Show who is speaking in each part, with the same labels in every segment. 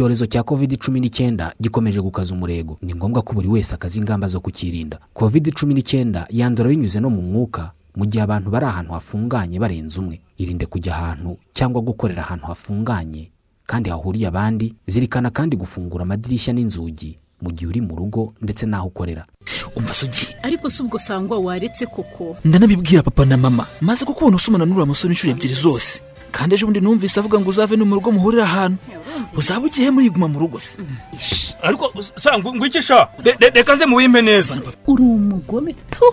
Speaker 1: icyorezo cya covid cumi n'icyenda gikomeje gukaza umurego. Ni ngombwa ko buri wese akaza ingamba zo kukirinda. Covid cumi n'icyenda yandura binyuze no mu mwuka mu gihe abantu bari ahantu hafunganye barenze umwe. Irinde kujya ahantu cyangwa gukorera ahantu hafunganye kandi hahuriye abandi zirikana kandi gufungura amadirishya n'inzugi mu gihe uri mu rugo ndetse n'aho ukorera.
Speaker 2: Umva sugi.
Speaker 3: Ariko si ubwo sangwa waretse koko?
Speaker 2: Ndanabibwira papa na mama. Maze kukubona usomana n'uriya musore inshuro ebyiri zose. Kandi ejo bundi numvise avuga ngo uzave no mu rugo muhurire ahantu. Uzaba ugiye muriguma mu rugo se?
Speaker 4: Ariko sangwa ngo iki sha? Re- re- reka nze muwimpe neza.
Speaker 3: Uri umugome tu.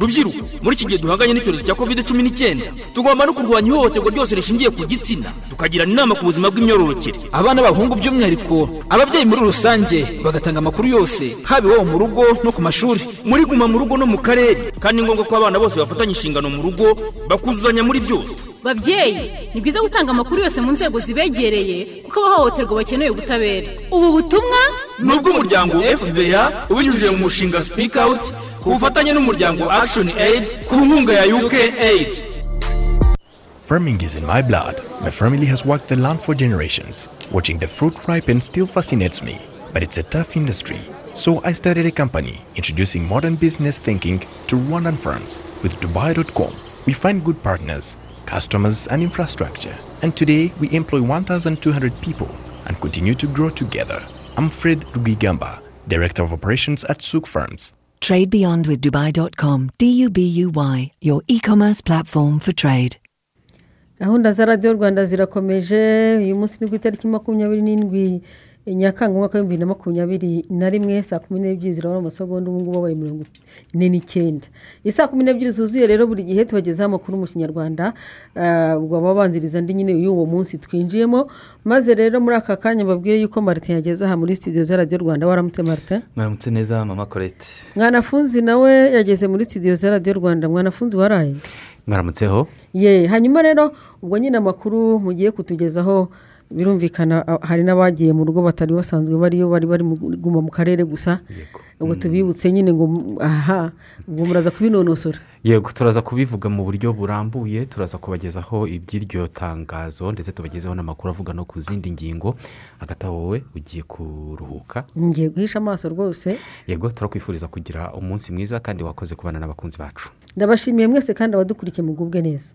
Speaker 4: Rubyiruko muri iki gihe duhanganye n'icyorezo cya covid cumi n'icyenda. Tugomba no kurwanya ihohoterwa ryose rishingiye ku gitsina. Tukagirana inama ku buzima bw'imyororokere.
Speaker 2: Abana b'abahungu by'umwihariko ababyeyi muri rusange bagatanga amakuru yose haba iwabo mu rugo no ku mashuri.
Speaker 4: Muri guma mu rugo no mu karere. Kandi ni ngombwa ko abana bose bafatanya inshingano mu rugo bakuzuzanya muri byose.
Speaker 3: Babyeyi ni byiza gutanga amakuru yose mu nzego zibegereye kuko abahohoterwa bakeneye ubutabera ubu butumwa
Speaker 4: ni ubw'umuryango fda ubinyujije mu mushinga speak out ku bufatanye n'umuryango action aid ku nkunga ya uk aid
Speaker 5: Farming is in my blood. My family has worked the land for generations. Watching the fruit ripen still fascinates me, but it's a tough industry. So I started a company introducing modern business thinking to Rwandan farms. With Dubai.com, we find good partners, customers, and infrastructure. And today we employ 1,200 people and continue to grow together. I'm Fred Rugigamba, Director of Operations at Souk Farms.
Speaker 6: Trade beyond with Dubai.com. D U B U Y, your e commerce platform for trade.
Speaker 7: gahunda za radiyo rwanda zirakomeje uyu munsi ni ku itariki makumyabiri n'indwi nyakanga umwaka w'ibihumbi bibiri na makumyabiri na rimwe saa kumi n'ebyiri zirabona amasegonda ubu ngubu abaye mirongo ine n'icyenda. Isaa kumi n'ebyiri zuzuye rero buri gihe tubagezaho amakuru mu kinyarwanda ah, ubwo ababanziriza andi nyine y'uwo munsi twinjiyemo maze rero muri aka kanya mbabwire yuko martin yageze aha muri studio za radiyo rwanda. Waramutse martin?
Speaker 8: Mwaramutse neza mama korete
Speaker 7: mwanafunzi nawe yageze muri studio za radiyo rwanda. Mwanafunzi waraye?
Speaker 8: Mwaramutseho
Speaker 7: ye hanyuma rero ubwo nyine amakuru mugiye kutugezaho birumvikana hari n'abagiye mu rugo batari basanzwe bariyo bari bari mu- guma mu karere gusa. Ubwo tubibutse nyine ngo aha ubwo muraza kubinonosora.
Speaker 8: Yego turaza kubivuga mu buryo burambuye turaza kubagezaho iby'iryo tangazo ndetse tubagezeho n'amakuru avuga no ku zindi ngingo. Hagati aho wowe ugiye kuruhuka.
Speaker 7: Ngiye guhisha amaso rwose.
Speaker 8: Yego turakwifuriza kugira umunsi mwiza kandi wakoze kubana n'abakunzi bacu.
Speaker 7: Ndabashimiye mwese kandi abadukurikiye mugubwe neza.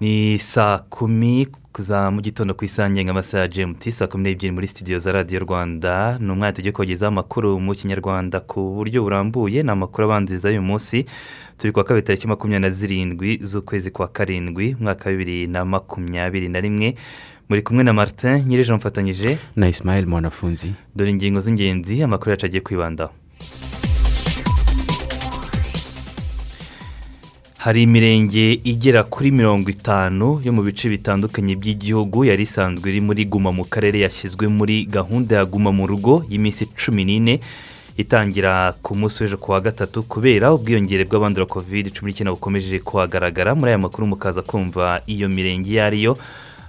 Speaker 8: Ni saa kumi za mu gitondo ku isaha amasaha ya gmt saa kumi n'ebyiri muri studio za radiyo rwanda. Ni umwanya tugiye kubagezaho amakuru mu kinyarwanda ku buryo burambuye. Ni amakuru abanziriza y'uyu munsi. Turi kuwa kabiri tariki makumyabiri na zirindwi z'ukwezi kwa karindwi umwaka wa bibiri na makumyabiri na rimwe. Muri kumwe na martin nyir'ejo mfatanyije.
Speaker 1: Na isimayeli mwanafunzi.
Speaker 8: Dore ingingo z'ingenzi amakuru yacu agiye kwibandaho. Hari imirenge igera kuri mirongo itanu yo mu bice bitandukanye by'igihugu yari isanzwe iri muri guma mu karere yashyizwe muri gahunda ya guma mu rugo y'iminsi cumi n'ine itangira ku munsi w'ejo ku wa gatatu kubera ubwiyongere bw'abandura kovide cumi n'icyenda bukomeje kuhagaragara. Muri aya makuru mukaza kumva iyo mirenge iyo ari yo.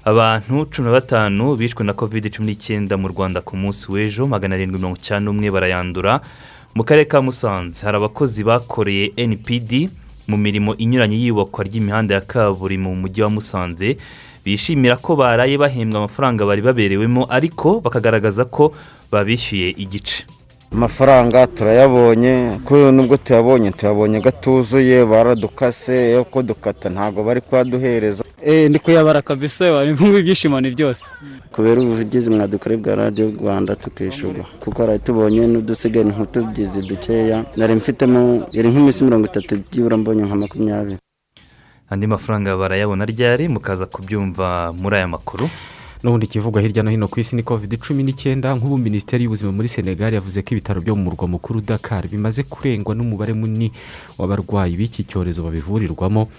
Speaker 8: Abantu cumi na batanu bishwe na kovide cumi n'icyenda mu rwanda ku munsi w'ejo magana arindwi mirongo icyenda n'umwe barayandura. Mu karere ka musanze hari abakozi bakoreye npd mu mirimo inyuranye y'iyubakwa ry'imihanda ya kaburimbo mu mujyi wa musanze. Bishimira ko baraye bahembwa amafaranga bari baberewemo ariko bakagaragaza ko babishyuye igice.
Speaker 9: Amafaranga turayabonye ko nubwo tuyabonye tuyabonye gatuzuye baradukase yo kudukata ntabwo bari kuyaduhereza
Speaker 10: ndi kuyabara kabisa imvungu ibyishimo ni byose.
Speaker 9: Kubera ubuvugizi mwadukorera bwa radiyo rwanda tukishyura. Kuko hari tubonye n'udusigaye nk'utugizi dukeya nari mfitemo iri nk'iminsi mirongo itatu byibura mbonye nka makumyabiri.
Speaker 8: Andi mafaranga barayabona ryari? Mukaza kubyumva muri aya makuru.
Speaker 1: N'ubundi ikivugwa hirya no hino ku isi ni covid cumi n'icyenda nk'ubu minisiteri y'ubuzima muri senegal yavuze ko ibitaro byo mu murwa mukuru dakar bimaze kurengwa n'umubare munini w'abarwayi b'iki cyorezo babivurirwamo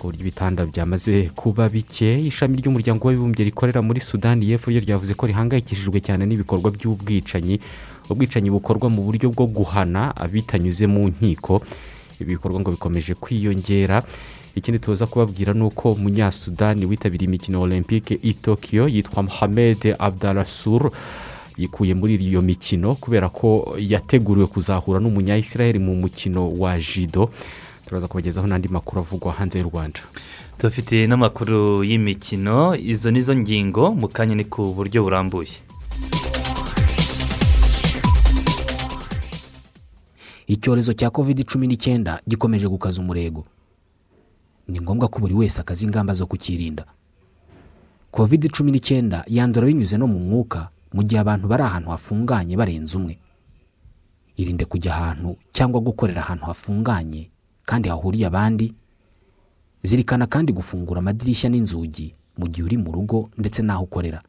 Speaker 1: ku buryo ibitanda byamaze kuba bike. Ishami ry'umuryango w'abibumbye rikorera muri sudani y'epfo ryo ryavuze ko rihangayikishijwe cyane n'ibikorwa by'ubwicanyi ubwicanyi bukorwa mu buryo bwo guhana bitanyuze mu nkiko. Ibi bikorwa ngo bikomeje kwiyongera. Ikindi tuza kubabwira ni uko umunyasudani witabiriye imikino olympique i tokiyo yitwa mohamed abdarasur yikuye muri iyo mikino kubera ko yateguriwe kuzahura n'umunyayisiraheli mu mukino wa jido turaza kubagezaho n'andi makuru avugwa hanze y'u rwanda.
Speaker 8: Tubafitiye n'amakuru y'imikino. Izo ni zo ngingo mu kanya ni ku buryo burambuye.
Speaker 1: Icyorezo cya covid cumi n'icyenda gikomeje gukaza umurego. Ni ngombwa ko buri wese akaza ingamba zo kukirinda. Covid cumi n'icyenda yandura binyuze no mu mwuka mu gihe abantu bari ahantu hafunganye barenze umwe. Irinde kujya ahantu cyangwa gukorera ahantu hafunganye kandi hahuriye abandi zirikana kandi gufungura amadirishya n'inzugi mu gihe uri mu rugo ndetse n'aho ukorera.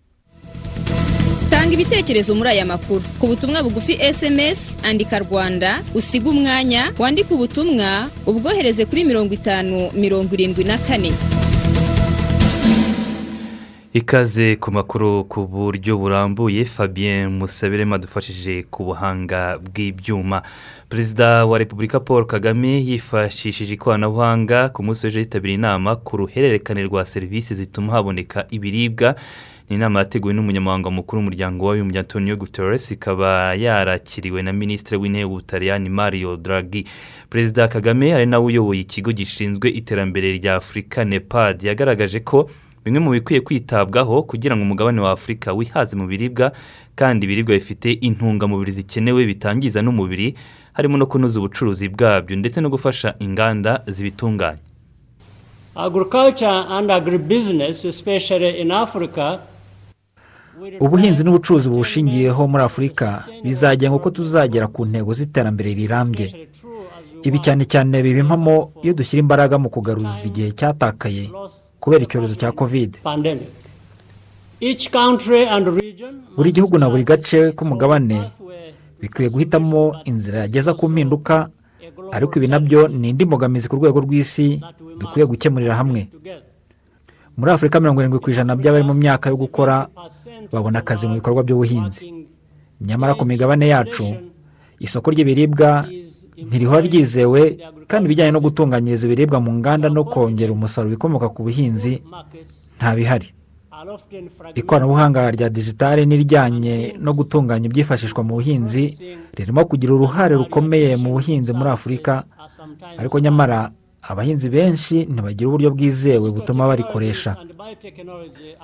Speaker 11: Tanga ibitekerezo muri aya makuru. Ku butumwa bugufi sms andika rwanda usiga umwanya wandike ubutumwa ubwohereze kuri mirongo itanu mirongo irindwi na kane.
Speaker 8: Ikaze ku makuru ku buryo burambuye fabien musabirema adufashije ku buhanga bw'ibyuma. Perezida wa repubulika paul kagame yifashishije ikoranabuhanga ku munsi w'ejo yitabiriye inama ku ruhererekane rwa serivisi zituma haboneka ibiribwa ni inama yateguwe n'umunyamabanga mukuru w'umuryango w'abibumbye antonio guterres ikaba yarakiriwe na minisitiri w'intebe w'ubutaliyani mario draghi. Perezida kagame ari nawe uyoboye ikigo gishinzwe iterambere rya afurika nepad. Yagaragaje ko bimwe mu bikwiye kwitabwaho kugira ngo umugabane wa afurika wihaze mu biribwa kandi ibiribwa bifite intungamubiri zikenewe bitangiza n'umubiri harimo no kunoza ubucuruzi bwabyo ndetse no gufasha inganda zibitunganya
Speaker 12: agriculture and agribusiness especially in africa
Speaker 13: ubuhinzi n'ubucuruzi bushingiyeho muri afurika bizagenga uko tuzagera ku ntego z'iterambere rirambye. Ibi cyane cyane biba impamo iyo dushyira imbaraga mu kugaruza igihe cyatakaye kubera icyorezo cya kovide buri gihugu na buri gace k'umugabane bikwiye guhitamo inzira yageza ku mpinduka ariko ibi na byo ni indi mbogamizi ku rwego rw'isi dukwiye gukemurira hamwe. Muri afurika mirongo irindwi ku ijana by'abari mu myaka yo gukora babona akazi mu bikorwa by'ubuhinzi. Nyamara ku migabane yacu isoko ry'ibiribwa ntirihora ryizewe kandi ibijyanye no gutunganyiriza ibiribwa mu nganda no kongera umusaruro ibikomoka ku buhinzi ntabihari. Ikoranabuhanga rya digitali n'ijyanye no gutunganya ibyifashishwa mu buhinzi ririmo kugira uruhare rukomeye mu buhinzi muri afurika ariko nyamara abahinzi benshi ntibagira uburyo bwizewe butuma barikoresha.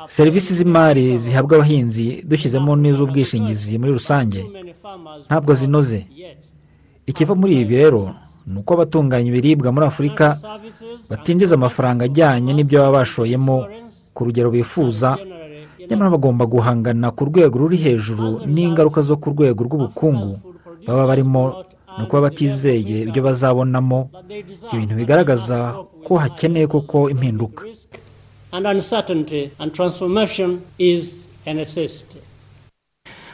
Speaker 13: Serivisi z'imari zihabwa abahinzi dushyizemo n'iz'ubwishingizi muri rusange ntabwo zinoze. Ikiva muri ibi rero ni uko abatunganya ibiribwa muri afurika batinjiza amafaranga ajyanye n'ibyo baba bashoyemo ku rugero bifuza nyamara bagomba guhangana ku rwego ruri hejuru n'ingaruka zo ku rwego rw'ubukungu baba barimo ni ukuba batizeye ibyo bazabonamo. Ibintu bigaragaza ko hakeneye koko impinduka.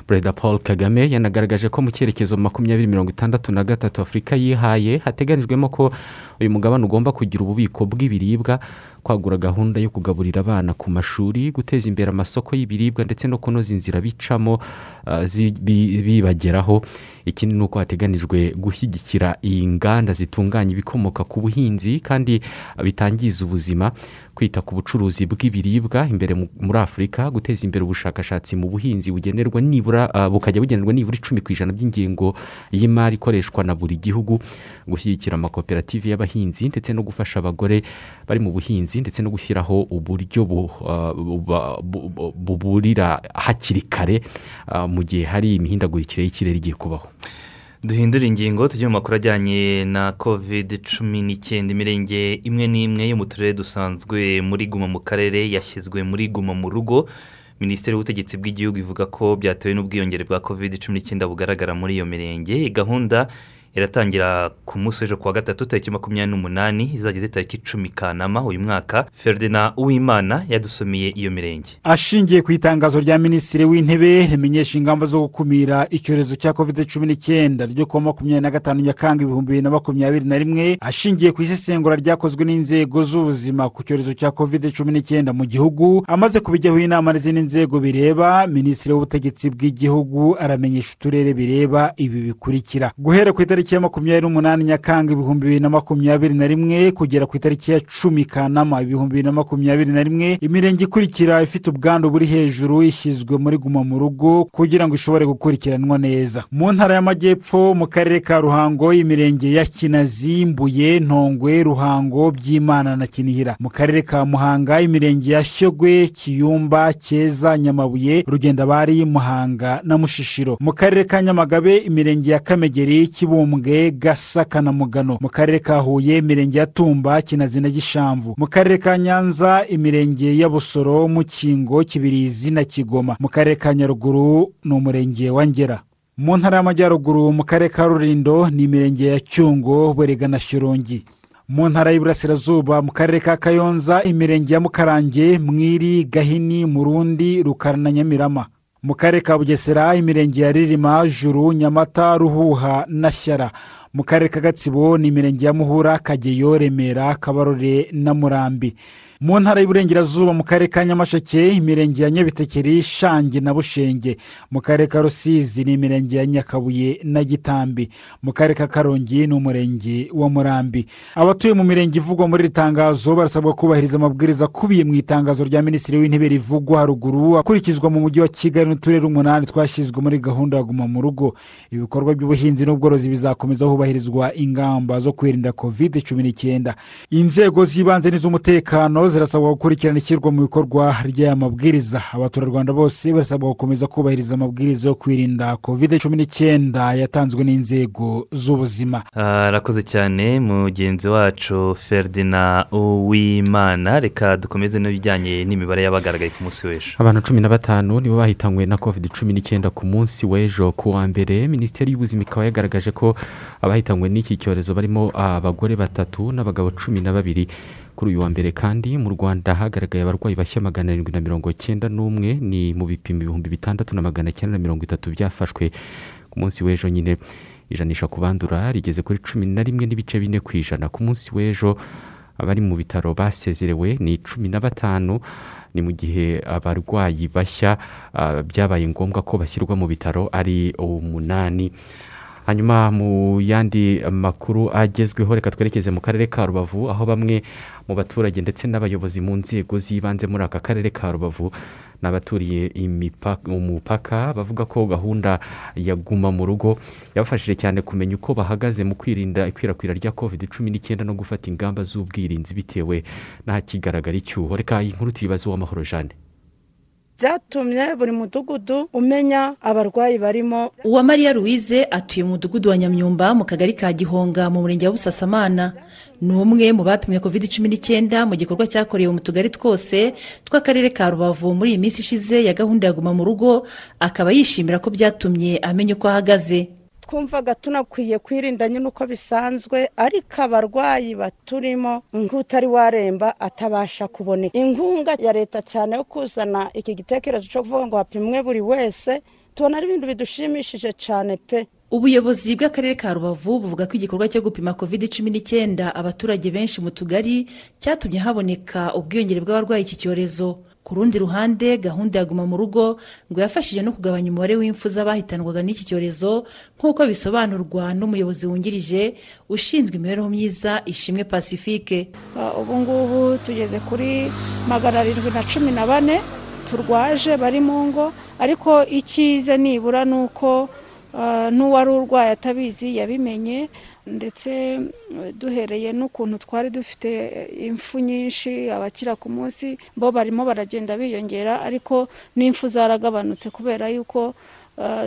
Speaker 1: Perezida paul kagame yanagaragaje ko mu cyerekezo makumyabiri mirongo itandatu na gatatu afurika yihaye hateganijwemo ko uyu mugabane ugomba kugira ububiko bw'ibiribwa kwagura gahunda yo kugaburira abana ku mashuri guteza imbere amasoko y'ibiribwa ndetse no kunoza inzira bicamo bibageraho. Ikindi ni uko hateganijwe gushyigikira iyi nganda zitunganya ibikomoka ku buhinzi kandi bitangiza ubuzima. Kwita ku bucuruzi bw'ibiribwa imbere muri afurika guteza imbere ubushakashatsi mu buhinzi bugenerwa nibura bukajya bugenerwa nibura icumi ku ijana by'ingengo y'imari ikoreshwa na buri gihugu gushyigikira amakoperative y'abahinzi ndetse no gufasha abagore bari mu buhinzi ndetse no gushyiraho uburyo buburira hakiri kare mu gihe hari imihindagurikire y'ikirere igiye kubaho.
Speaker 8: Duhindura ingingo tujye mu makuru ajyanye na kovide cumi n'icyenda. Imirenge imwe n'imwe yo mu turere dusanzwe muri guma mu karere yashyizwe muri guma mu rugo. Minisiteri y'ubutegetsi bw'igihugu ivuga ko byatewe n'ubwiyongere bwa kovide cumi n'icyenda bugaragara muri iyo mirenge. Gahunda iratangira ku munsi w'ejo kuwa gatatu tariki makumyabiri n'umunani izageze tariki icumi kanama uyu mwaka. Ferdinand uwimana yadusomeye iyo mirenge.
Speaker 14: Ashingiye ku itangazo rya minisitiri w'intebe rimenyesha ingamba zo gukumira icyorezo cya covid cumi n'icyenda ryo kuwa makumyabiri na gatanu nyakanga ibihumbi bibiri na makumyabiri na rimwe ashingiye ku isesengura ryakozwe n'inzego z'ubuzima ku cyorezo cya covid cumi n'icyenda mu gihugu. Amaze kubijyaho inama n'izindi nzego bireba minisitiri w'ubutegetsi bw'igihugu aramenyesha uturere bireba ibi bikurikira. Guhera ku itariki ya makumyabiri n'umunani nyakanga ibihumbi bibiri na makumyabiri na rimwe kugera ku itariki ya cumi kanama ibihumbi bibiri na makumyabiri na rimwe. Imirenge ikurikira ifite ubwandu buri hejuru ishyizwe muri guma mu rugo kugira ngo ishobore gukurikiranwa neza. Mu ntara y'amajyepfo mu karere ka ruhango imirenge ya kinazi mbuye ntongwe ruhango byimana na kinihira. Mu karere ka muhanga imirenge ya shyogwe kiyumba cyeza nyamabuye rugendabari muhanga na mushishiro. Mu karere ka nyamagabe imirenge ya kamegeri kibumbwe gasaka na mugano mu karere ka huye imirenge ya tumba kinazi na gishamvu. Mu karere ka nyanza imirenge ya busoro mukingo kibirizi na kigoma. Mu karere ka nyaruguru ni umurenge wa ngera. Mu ntara y'amajyaruguru mu karere ka rurindo ni imirenge ya cyungo burega na shyorongi mu ntara y'iburasirazuba mu karere ka kayonza imirenge ya mukarange mwiri gahini murundi rukara na nyamirama. Mu karere ka bugesera imirenge ya ririma juru nyamata ruhuha na shyara. Mu karere ka gatsibo ni imirenge ya muhura kageyo remera kabarore na murambi. Mu ntara y'uburengerazuba mu karere ka nyamasheke imirenge ya nyabitekeri shange na bushenge. Mu karere ka rusizi ni imirenge ya nyakabuye na gitambi. Mu karere ka karongi ni umurenge wa murambi. Abatuye mu mirenge ivugwa muri iri tangazo barasabwa kubahiriza amabwiriza akubiye mu itangazo rya minisitiri w'intebe rivugwa haruguru akurikizwa mu mujyi wa kigali n'uturere umunani twashyizwe muri gahunda ya guma mu rugo. Ibikorwa by'ubuhinzi n'ubworozi bizakomeza hubahirizwa ingamba zo kwirinda kovide cumi n'icyenda. Inzego z'ibanze n'iz'umutekano zirasabwa gukurikirana ishyirwa mu bikorwa ry'aya mabwiriza. Abaturarwanda bose barasabwa gukomeza kubahiriza amabwiriza yo kwirinda kovide cumi n'icyenda yatanzwe n'inzego z'ubuzima.
Speaker 8: Arakoze cyane mugenzi wacu ferdinand uwimana. Reka dukomeze n'ibijyanye n'imibare y'abagaragaye ku munsi w'ejo.
Speaker 1: Abantu cumi na batanu nibo bahitanywe na covid cumi n'icyenda ku munsi w'ejo. Ku wa mbere minisiteri y'ubuzima ikaba yagaragaje ko abahitanywe n'iki cyorezo barimo abagore batatu n'abagabo cumi na babiri. Kuri uyu wa mbere kandi mu rwanda hagaragaye abarwayi bashya magana arindwi na mirongo cyenda n'umwe ni mu bipimo ibihumbi bitandatu na magana cyenda na mirongo itatu byafashwe ku munsi w'ejo nyine. Ijanisha ku bandura rigeze kuri cumi na rimwe n'ibice bine ku ijana. Ku munsi w'ejo abari mu bitaro basezerewe ni cumi na batanu. Ni mu gihe abarwayi bashya byabaye ngombwa ko bashyirwa mu bitaro ari umunani. Hanyuma mu yandi makuru agezweho reka twerekeze mu karere ka rubavu aho bamwe mu baturage ndetse n'abayobozi mu nzego z'ibanze muri aka karere ka rubavu n'abaturiye umupaka bavuga ko gahunda ya guma mu rugo yabafashije cyane kumenya uko bahagaze mu kwirinda ikwirakwira rya covid cumi n'icyenda no gufata ingamba z'ubwirinzi bitewe n'ahakigaragara icyuho. Reka iyi nkuru tuyibaze uw'amahoro jane
Speaker 15: byatumye buri mudugudu umenya abarwayi barimo.
Speaker 16: Uwamariya louise atuye mu mudugudu wa nyamyumba mu kagari ka gihonga mu murenge wa busasamana. Ni umwe mu bapimwe covid cumi n'icyenda mu gikorwa cyakorewe mu tugari twose tw'akarere ka rubavu muri iyi minsi ishize ya gahunda ya guma mu rugo akaba yishimira ko byatumye amenya uko ahagaze.
Speaker 15: Twumvaga tunakwiye kwirinda nyine uko bisanzwe ariko abarwayi baturimo nk'utari waremba atabasha kuboneka. Inkunga ya leta cyane yo kuzana iki gitekerezo cyo kuvuga ngo hapimwe buri wese tubona ari ibintu bidushimishije cyane pe.
Speaker 16: Ubuyobozi bw'akarere ka rubavu buvuga ko igikorwa cyo gupima covid cumi n'icyenda abaturage benshi mu tugari cyatumye haboneka ubwiyongere bw'abarwaye iki cyorezo. Ku rundi ruhande gahunda ya guma mu rugo ngo yafashije no kugabanya umubare w'impfu z'abahitanwaga n'iki cyorezo nk'uko bisobanurwa n'umuyobozi wungirije ushinzwe imibereho myiza ishimwe pacifique.
Speaker 17: Ubu ngubu tugeze kuri magana arindwi na cumi na bane turwaje bari mu ngo. Ariko icyize nibura ni uko n'uwari urwaye atabizi yabimenye. Ndetse duhereye n'ukuntu twari dufite impfu nyinshi abakira ku munsi bo barimo baragenda biyongera ariko n'impfu zaragabanutse kubera yuko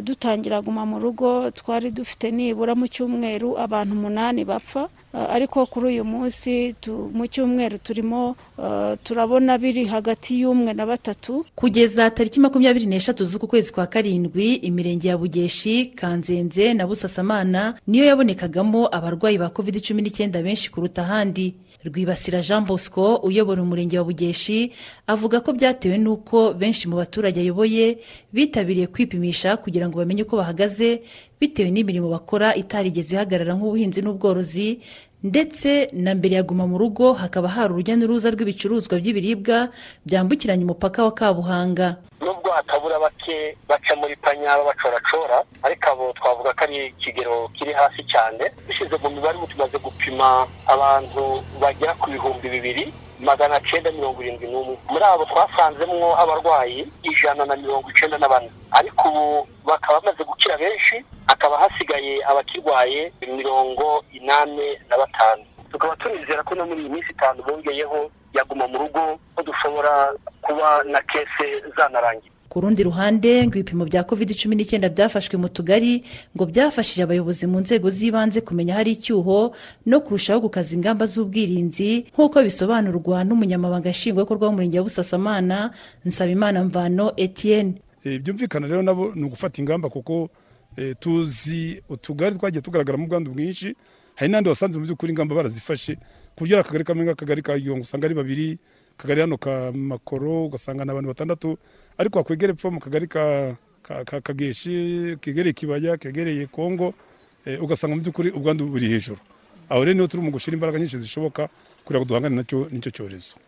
Speaker 17: dutangira guma mu rugo twari dufite nibura mu cyumweru abantu umunani bapfa ariko kuri uyu munsi mu cyumweru turimo uh, turabona biri hagati y'umwe na batatu.
Speaker 16: Kugeza tariki makumyabiri n'eshatu z'uku kwezi kwa karindwi imirenge ya bugeshi kanzenze na busasamana niyo yabonekagamo abarwayi ba covid cumi n'icyenda benshi kuruta ahandi. Rwibasira jean bosco uyobora umurenge wa bugeshi avuga ko byatewe n'uko benshi mu baturage ayoboye bitabiriye kwipimisha kugira ngo bamenye uko bahagaze bitewe n'imirimo bakora itarigeze ihagarara nk'ubuhinzi n'ubworozi ndetse na mbere ya guma mu rugo hakaba hari urujya n'uruza rw'ibicuruzwa by'ibiribwa byambukiranya umupaka wa kabuhanga.
Speaker 18: Nubwo hatabura bake baca muri panya babacoracora ariko abo twavuga ko ari ikigero kiri hasi cyane dushyize mu mibare ubu tumaze gupima abantu bagera ku bihumbi bibiri magana cyenda mirongo irindwi n'umwe. Muri abo twasanzemwo abarwayi ijana na mirongo icyenda na bane. Ariko ubu bakaba bamaze gukira benshi hakaba hasigaye abakirwaye mirongo inani na batanu. Tukaba tunizera ko no muri iyi minsi itanu bongeyeho yaguma mu rugo ko dushobora kuba na kese zanarangiye.
Speaker 16: Ku rundi ruhande ngo ibipimo bya covid cumi n'icyenda byafashwe mu tugari ngo byafashije abayobozi mu nzego z'ibanze kumenya ahari icyuho no kurushaho gukaza ingamba z'ubwirinzi nk'uko bisobanurwa n'umunyamabanga nshingwabikorwa w'umurenge wa busasamana nsabimana mvano etienne.
Speaker 19: Eh, byumvikana rero nabo ni ugufata ingamba kuko eh, tuzi utugari twagiye tugaragaramo ubwandu bwinshi hari n'andi wasanze mu by'ukuri ingamba barazifashe ku buryo ari akagari kamwe nk'akagari ka gihongo usanga ari babiri akagari hano ka makoro ugasanga ni abantu batandatu ariko wakwegera epfo mu kagari ka ka- ka kageshi kegereye kibaya kegereye kongo eh, ugasanga mu by'ukuri ubwandu buri hejuru. Aho rero ni ho turi mu gushyira imbaraga nyinshi zishoboka kugira ngo duhangane na cyo n'icyo cyorezo.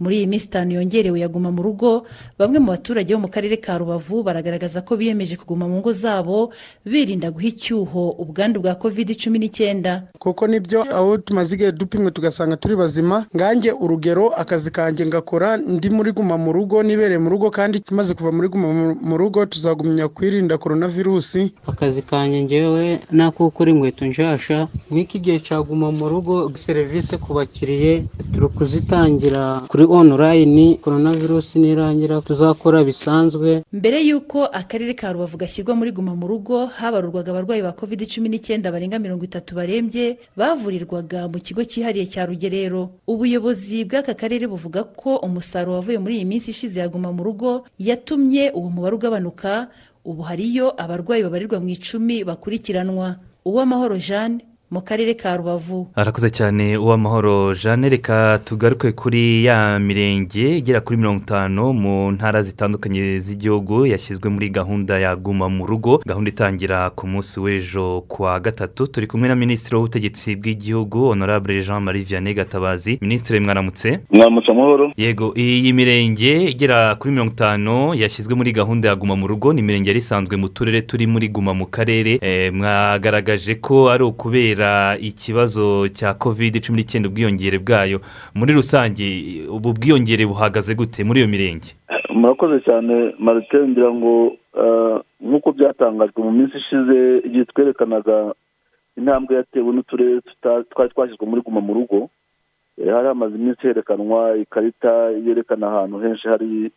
Speaker 16: Muri iyi minsi itanu yongerewe yaguma mu rugo. Bamwe mu baturage bo mu karere ka rubavu baragaragaza ko biyemeje kuguma mu ngo zabo birinda guha icyuho ubwandu bwa covid cumi n'icyenda.
Speaker 20: Kuko ni byo aho tumaze igihe dupimwe tugasanga turi bazima nganjye urugero akazi kanjye ngakora ndi muri guma mu rugo nibereye mu rugo kandi tumaze kuva muri guma mu- rugo tuzagumya kwirinda korona virusi
Speaker 21: akazi kanjye ngewe nako gukora inkweto nshasha nk'iki gihe cyaguma mu rugo serivisi ku bakiriye turi kuzitangira kuri onorayini korona virusi nirangira tuzakora bisanzwe.
Speaker 16: Mbere y'uko akarere ka rubavu gashyirwa muri guma mu rugo habarurwaga abarwayi ba covid cumi n'icyenda barenga mirongo itatu barembye bavurirwaga mu kigo cyihariye cya rugerero. Ubuyobozi bw'aka karere buvuga ko umusaruro wavuye muri iyi minsi ishize ya guma mu rugo yatumye uwo mubare ugabanuka ubu hariyo abarwayi babarirwa mu icumi bakurikiranwa. Uwamahoro jeanne mu karere ka rubavu.
Speaker 8: Arakoze cyane uwamahoro jeanne reka tugaruke kuri ya mirenge igera kuri mirongo itanu mu ntara zitandukanye z'igihugu yashyizwe muri gahunda ya guma mu rugo gahunda itangira ku munsi w'ejo ku wa gatatu. Turi kumwe na minisitiri w'ubutegetsi bw'igihugu honorable jean marie vianney gatabazi. Minisitiri mwaramutse?
Speaker 22: Mwaramutse amahoro
Speaker 8: yego iyi mirenge igera kuri mirongo itanu yashyizwe muri gahunda ya guma mu rugo ni imirenge yari isanzwe mu turere turi muri guma mu karere. Eh, mwagaragaje ko ari ukubera ikibazo cya covid cumi n'icyenda ubwiyongere bwayo. Muri rusange ubu bwiyongere buhagaze gute muri iyo mirenge?
Speaker 22: Murakoze cyane marite ngira ngo eh, nk'uko byatangajwe mu minsi ishize igihe twerekanaga intambwe yatewe n'uturere twari twashyizwe muri guma mu rugo Eh, hari hamaze iminsi herekanwa ikarita yerekana ahantu henshi hari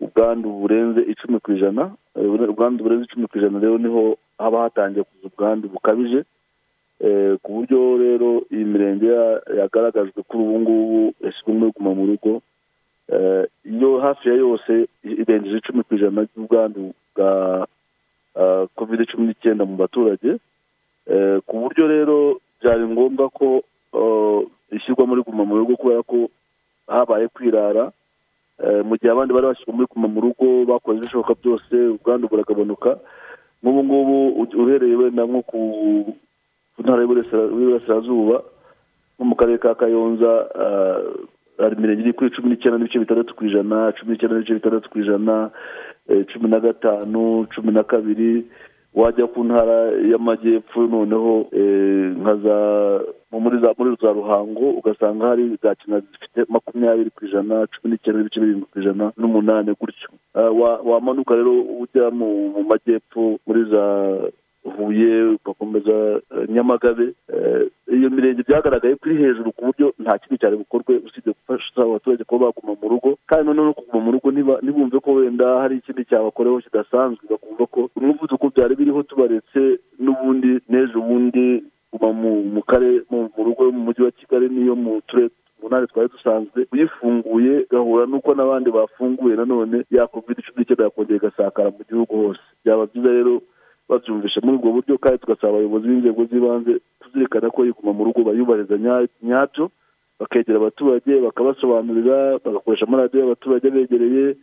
Speaker 22: ubwandu burenze icumi ku ijana Eh, ubwandu burenze icumi ku ijana rero ni ho haba hatangiye kuza ubwandu bukabije. Ku buryo rero iyi mirenge ya- yagaragajwe kuri ubu ngubu yashyizwe muri guma mu rugo. Eh, iyo hafi ya yose irengeje icumi ku ijana ry'ubwandu bwa covid cumi n'icyenda mu baturage. Eh, ku buryo rero byari ngombwa ko eh, ishyirwa muri guma mu rugo kubera ko habaye kwirara. Eh, mu gihe abandi bari bashyirwa muri guma mu rugo bakoze ibishoboka byose ubwandu buragabanuka. Nk'ubu ngubu uhereye wenda nko ku ku ntara y'Iburasira- y'Iburasirazuba nko mu karere ka kayonza hari imirenge iri kuri cumi n'icyenda n'ibice bitandatu ku ijana cumi n'icyenda n'ibice bitandatu ku ijana eh, cumi na gatanu cumi na kabiri wajya ku ntara y'amajyepfo noneho eh, nka za mu- muri za muri za ruhango ugasanga hari za kinazi zifite makumyabiri ku ijana cumi n'icyenda n'ibice birindwi ku ijana n'umunani gutyo. Ah, wa- wamanuka rero ujya mu majyepfo muri za huye ugakomeza eh, nyamagabe Eh, iyo mirenge byagaragaye ko iri hejuru ku buryo nta kindi cyari bukorwe usibye gufasha abaturage kuba baguma mu rugo. Kandi noneho no kuguma mu rugo ntibumve ko wenda hari ikindi cyabakoreho kidasanzwe bakumva ko umuvuduko byari biriho tubaretse n'ubundi n'ejo bundi guma mu mu kare mu mu rugo mu mujyi isanzwe uyifunguye gahura n'uko n'abandi bafunguye nanone ya kovide cumi n'icyenda yakongera igasakara mu gihugu hose. Byaba byiza rero babyumvisha muri ubwo buryo kandi tugasaba abayobozi b'inzego z'ibanze tuzirikana ko yiguma mu rugo bayubahiriza nya- nyabyo bakegera abaturage bakabasobanurira bagakoresha amaradiyo y'abaturage begereye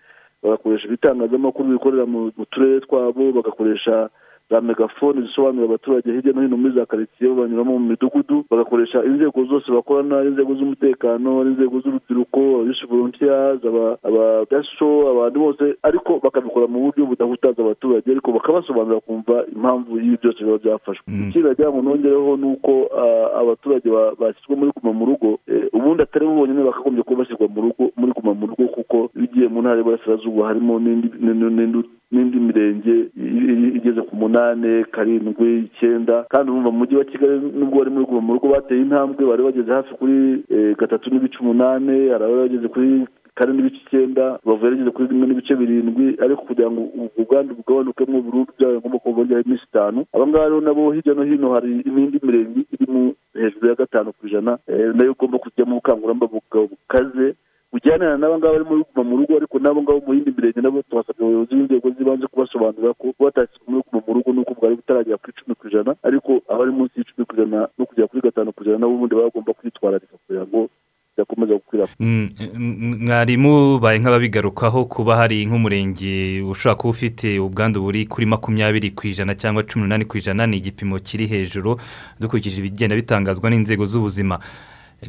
Speaker 22: bagakoresha ibitangazamakuru bikorera mu turere twabo bagakoresha za megafone zisobanurira abaturage hirya no hino muri za karitsiye banyuramo mu midugudu bagakoresha inzego zose bakorana inzego z'umutekano inzego z'urubyiruko ab'isi volunteers aba- abadaso abantu bose ariko bakabikora mu buryo budahutaza abaturage ariko bakabasobanurira kumva impamvu y'ibi byose biba byafashwe. Ikindi nagira ngo nongereho ni uko abaturage ba- bashyizwe muri guma mu rugo eh, ubundi atari bo bonyine bakagombye kuba bashyirwa mu rugo muri guma mu rugo kuko iyo ugiye mu ntara y'iburasirazuba harimo n'indi mirenge igeze ku munani karindwi icyenda kandi urumva mu mujyi wa kigali nubwo bari muri guma mu rugo bateye intambwe bari bageze hafi kuri eh, gatatu n'ibice umunani hari abari bageze kuri kane n'ibice icyenda bavuye rigeze kuri rimwe n'ibice birindwi ariko kugira ngo ubwo bwandu bugabanukemo burundu byabaye ngombwa ko bongeraho iminsi itanu. Aba ngaba rero nabo hirya no hino hari n'indi mirenge iri mu hejuru ya gatanu ku ijana eh, na yo igomba kujyamo ubukangurambaga bukaze bujyanira n'aba ngaba bari muri guma mu rugo ariko n'abo ngabo mu yindi mirenge nabo twasabye abayobozi b'inzego z'ibanze kubasobanurira ko batashyizwe muri guma mu rugo nuko bwari butaragera kuri icumi ku ijana ariko abari munsi y'icumi ku ijana no kugera kuri gatanu ku ijana nabo ubundi bagomba kwitwararika kugira ngo bidakomeza gukwirakwira
Speaker 8: Mm, mm, mwarimu baye nk'ababigarukaho kuba hari nk'umurenge ushobora kuba ufite ubwandu buri kuri makumyabiri ku ijana cyangwa cumi n'umunani ku ijana ni igipimo kiri hejuru dukurikije ibigenda bitangazwa n'inzego z'ubuzima.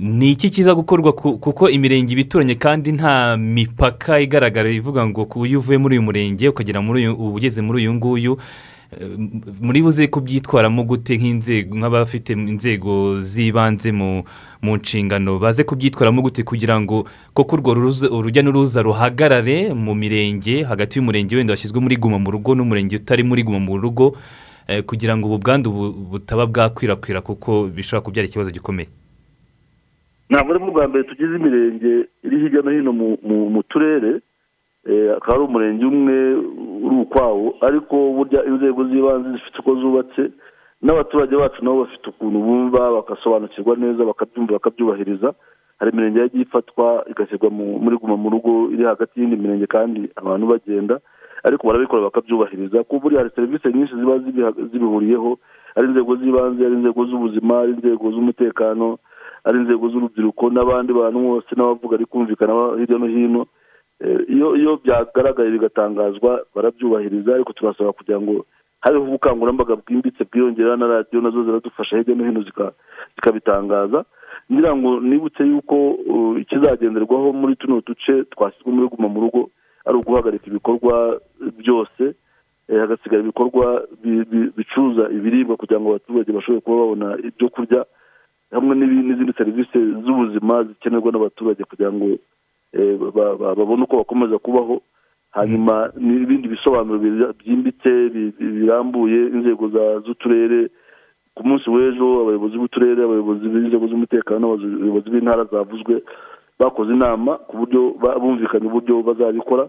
Speaker 8: Ni iki kiza gukorwa ku- kuko imirenge iba ituranye kandi nta mipaka igaragara ivuga ngo iyo uvuye muri uyu murenge ukagera muri uyu ugeze muri uyu nguyu eh, muri buze kubyitwaramo gute nk'inzego nk'abafite inzego z'ibanze mu nshingano? Baze kubyitwaramo gute kugira ngo koko urwo urujya n'uruza ruhagarare mu mirenge hagati y'umurenge wenda washyizwe muri guma mu rugo n'umurenge utari muri guma mu rugo eh, kugira ngo ubu bwandu bu- butaba bwakwirakwira kuko bishobora kubyara ikibazo gikomeye.
Speaker 22: Ntabwo ari rwa mbere tugize imirenge iri hirya no hino mu- turere eh, akaba ari umurenge umwe uri ukwawo ariko burya inzego z'ibanze zifite uko zubatse n'abaturage bacu nabo bafite ukuntu bumva bagasobanukirwa neza bakabyumva bakabyubahiriza. Hari imirenge yagiye ifatwa igashyirwa mu- muri guma mu rugo iri hagati y'indi mirenge kandi abantu bagenda ariko barabikora bakabyubahiriza. Kuko buriya hari serivisi nyinshi ziba zibihuriyeho ari inzego z'ibanze ari inzego z'ubuzima ari inzego z'umutekano ari inzego z'urubyiruko n'abandi bantu bose n'abavuga ari kumvikana hirya no hino Eh, iyo iyo byagaragaye bigatangazwa barabyubahiriza ariko turasaba kugira ngo habeho ubukangurambaga bwimbitse bwiyongera na radiyo na zo ziradufasha hirya no hino zika- zikabitangaza. Ngira ngo nibutse yuko uh, ikizagenderwaho muri tuno duce twashyizwe muri guma mu rugo ari uguhagarika ibikorwa byose eh, hagasigara ibikorwa bi- bi- bicuruza ibiribwa kugira ngo abaturage bashobore kuba babona ibyo kurya hamwe n'izindi serivisi z'ubuzima zikenerwa n'abaturage kugira ngo eh, ba- ba- babone uko bakomeza kubaho hanyuma n'ibindi bisobanuro byimbitse bi- bi- birambuye inzego z'uturere ku munsi w'ejo abayobozi b'uturere abayobozi b'inzego z'umutekano abayobozi b'intara zavuzwe bakoze inama ku buryo bumvikanye uburyo bazabikora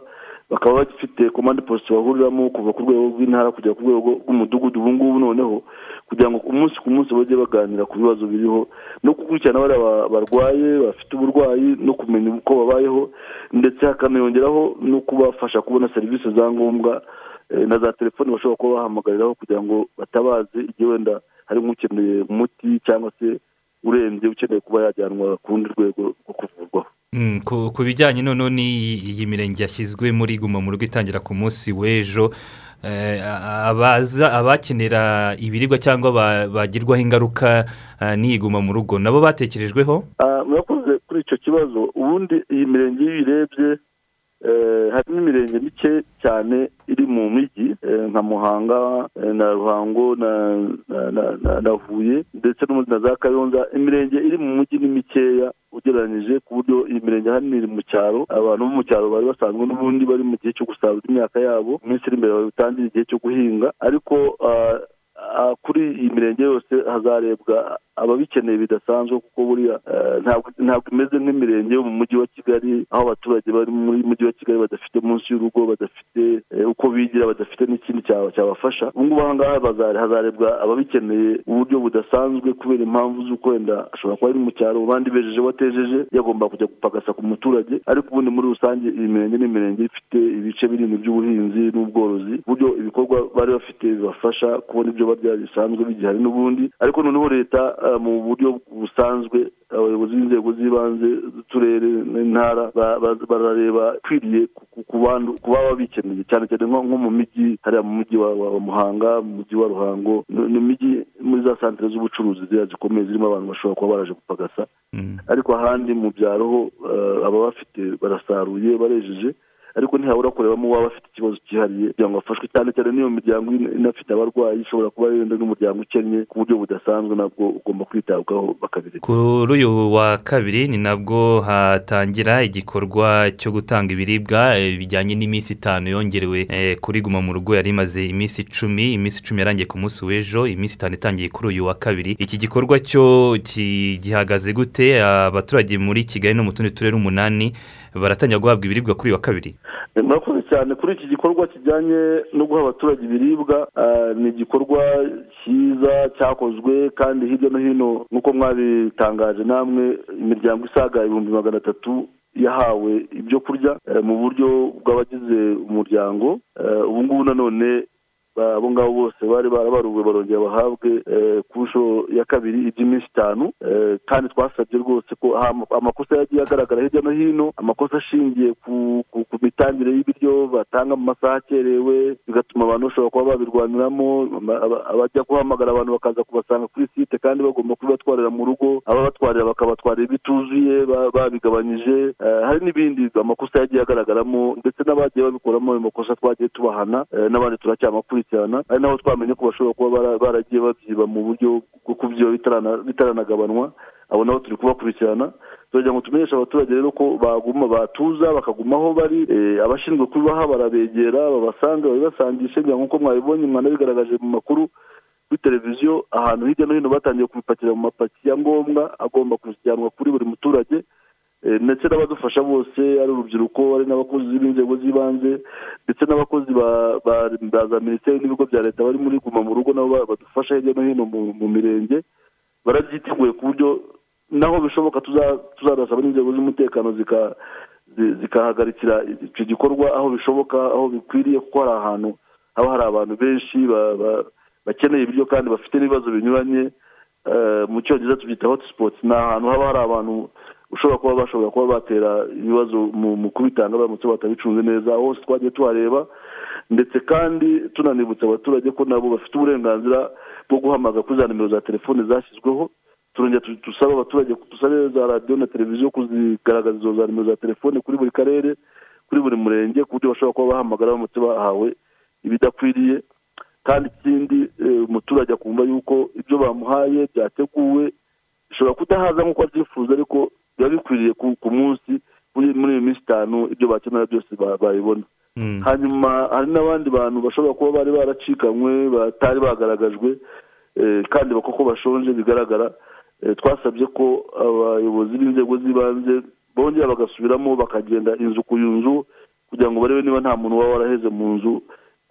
Speaker 22: bakaba bafite komande posite bahuriramo kuva ku rwego rw'intara kugera ku rwego rw'umudugudu ubu ngubu noneho kugira ngo umunsi ku munsi bajye baganira ku bibazo biriho no gukurikirana bariya ba- barwaye bafite uburwayi no kumenya uko babayeho ndetse hakaniyongeraho no kubafasha kubona serivisi za ngombwa eh, na za telefoni bashobora kuba bahamagariraho kugira ngo batabaze igihe wenda hari nk'ukeneye umuti cyangwa se urembye ukeneye kuba yajyanwa ku rundi rwego rwo kuvurwaho.
Speaker 8: Ku ku bijyanye noneho n'iyi mirenge yashyizwe muri guma mu rugo itangira ku munsi w'ejo eh, abakenera ibiribwa cyangwa ba- bagirwaho ingaruka eh, n'iyi guma mu rugo nabo batekerejweho?
Speaker 22: Ah, murakoze kuri icyo kibazo. Ubundi iyi mirenge iyo uyirebye harimo imirenge mike cyane iri mu mijyi eh, nka muhanga eh, na ruhango na huye ndetse na za kayonza. Imirenge iri mu mujyi ni mikeya ugereranyije ku buryo iyi mirenge ahanini iri mu cyaro. Abantu bo mu cyaro bari basanzwe n'ubundi bari mu gihe cyo gusarura imyaka yabo mu minsi iri imbere batangira igihe cyo guhinga. Ariko ah, ah, kuri iyi mirenge yose hazarebwa ababikeneye bidasanzwe kuko buriya eh, ntabwo imeze nk'imirenge yo mu mujyi wa kigali aho abaturage bari muri mujyi wa kigali badafite munsi y'urugo badafite eh, uko bigira badafite n'ikindi cya- cyabafasha. Ubu ngubu aha ngaha hazarebwa ababikeneye uburyo budasanzwe kubera impamvu z'uko wenda ashobora kuba ari mu cyaro abandi bejeje watejeje yagomba kujya gupagasa ku muturage ariko ubundi muri rusange iyi mirenge ni imirenge ifite ibice binini by'ubuhinzi n'ubworozi ku buryo ibikorwa bari bafite bibafasha kubona ibyo barya bisanzwe bigihari n'ubundi. Ariko noneho leta mu buryo busanzwe abayobozi b'inzego z'ibanze z'uturere n'intara ba- ba- barareba kwiriye ku- baba bikeneye cyane cyane nko mu mijyi hariya mu mujyi wa muhanga mu mujyi wa ruhango ni imijyi muri za santere z'ubucuruzi ziriya zikomeye zirimo abantu bashobora kuba baraje gupagasa. Ariko ahandi mu byaro ho eh, aba bafite barasaruye barejeje ariko ntihabura kurebamo uwaba afite ikibazo cyihariye. Kugira ngo afashwe cyane cyane n'iyo miryango ina- inafite abarwayi ishobora kuba yenda n'umuryango ukennye ku buryo budasanzwe nabwo ugomba kwitabwaho bakabireka.
Speaker 8: Kuri uyu wa kabiri ni nabwo hatangira igikorwa cyo gutanga ibiribwa eh, bijyanye n'iminsi itanu yongerewe eh, kuri guma mu rugo yari imaze iminsi icumi iminsi icumi yarangiye ku munsi w'ejo iminsi itanu itangiye kuri uyu wa kabiri. Iki gikorwa cyo gihagaze gute? Abaturage muri kigali no mu tundi turere umunani baratangira guhabwa ibiribwa kuri uyu wa kabiri.
Speaker 22: Murakoze cyane kuri iki gikorwa kijyanye no guha abaturage ibiribwa ah, ni igikorwa cyiza cyakozwe kandi hirya no hino nk'uko mwabitangaje namwe imiryango isaga ibihumbi magana atatu yahawe ibyo kurya eh, mu buryo bw'abagize umuryango. Eh, ubu ngubu nanone abo ngabo bose bari barabaruwe barongera bahabwe eh, ku nshuro ya kabiri iby'iminsi itanu. Eh, kandi twasabye rwose ko amakosa yagiye agaragara hirya no hino amakosa ashingiye ku mitangire y'ibiryo batanga mu masaha akerewe bigatuma abantu bashobora kuba babirwaniramo abajya guhamagara abantu bakaza kubasanga kuri site kandi bagomba kubibatwarira mu rugo ababatwarira bakabatwarira ibituzuye ba- babigabanyije. Eh, hari n'ibindi amakosa yagiye agaragaramo ndetse n'abagiye babikoramo ayo makosa twagiye tubahana n'abandi turacyamukurikirana ari nabo twamenye ko bashobora kuba bara- baragiye babyiba mu buryo bwo kubyiba bitarana- bitaranagabanwa. Abo nabo turi kubakurikirana. Turagira ngo tumenyeshe abaturage rero ko baguma batuza bakaguma aho bari eh, abashinzwe kubibaha barabegera babasanga babibasangishe. Kugira nk'uko mwabibonye mwanabigaragaje mu makuru kuri televiziyo ahantu hirya no hino batangiye kubipakira mu mapaki ya ngombwa agomba kujyanwa kuri buri muturage. Ndetse n'abadufasha bose ari urubyiruko ari n'abakozi b'inzego z'ibanze ndetse n'abakozi ba za minisiteri n'ibigo bya leta bari muri guma mu rugo nabo ba- badufasha hirya no hino mu mirenge barabyiteguye ku buryo naho bishoboka tuza- tuzarasaba n'inzego z'umutekano zika- zi- zikahagarikira icyo gikorwa aho bishoboka aho bikwiriye kuko hari ahantu haba hari abantu benshi ba- ba- bakeneye ibiryo kandi bafite n'ibibazo binyuranye. Eh, mu cyongereza tubyita hotspot ni ahantu haba hari abantu ushobora kuba bashobora kuba batera ibibazo mu kubitanga baramutse batabicunze neza hose twagiye tuhareba. Ndetse kandi tunanibutsa abaturage ko nabo bafite uburenganzira bwo guhamagara kuri za nimero za telefone zashyizweho. Turongera tu- dusaba abaturage dusabe za radiyo na televiziyo kuzigaragaza izo za nimero za telefone kuri buri karere kuri buri murenge ku buryo bashobora kuba bahamagara baramutse bahawe ibidakwiriye. Kandi ikindi eh, umuturage akumva yuko ibyo bamuhaye byateguwe bishobora kudahaza nk'uko abyifuza ariko biba bikwiriye ku munsi muri iyi minsi itanu ibyo bakenera byose ba- babibona hanyuma hari n'abandi bantu bashobora kuba bari baracikanywe batari bagaragajwe eh, kandi koko bashonje bigaragara Eh, twasabye ko abayobozi b'inzego z'ibanze bongera bagasubiramo bakagenda inzu ku nzu kugira ngo barebe niba nta muntu waba waraheze mu nzu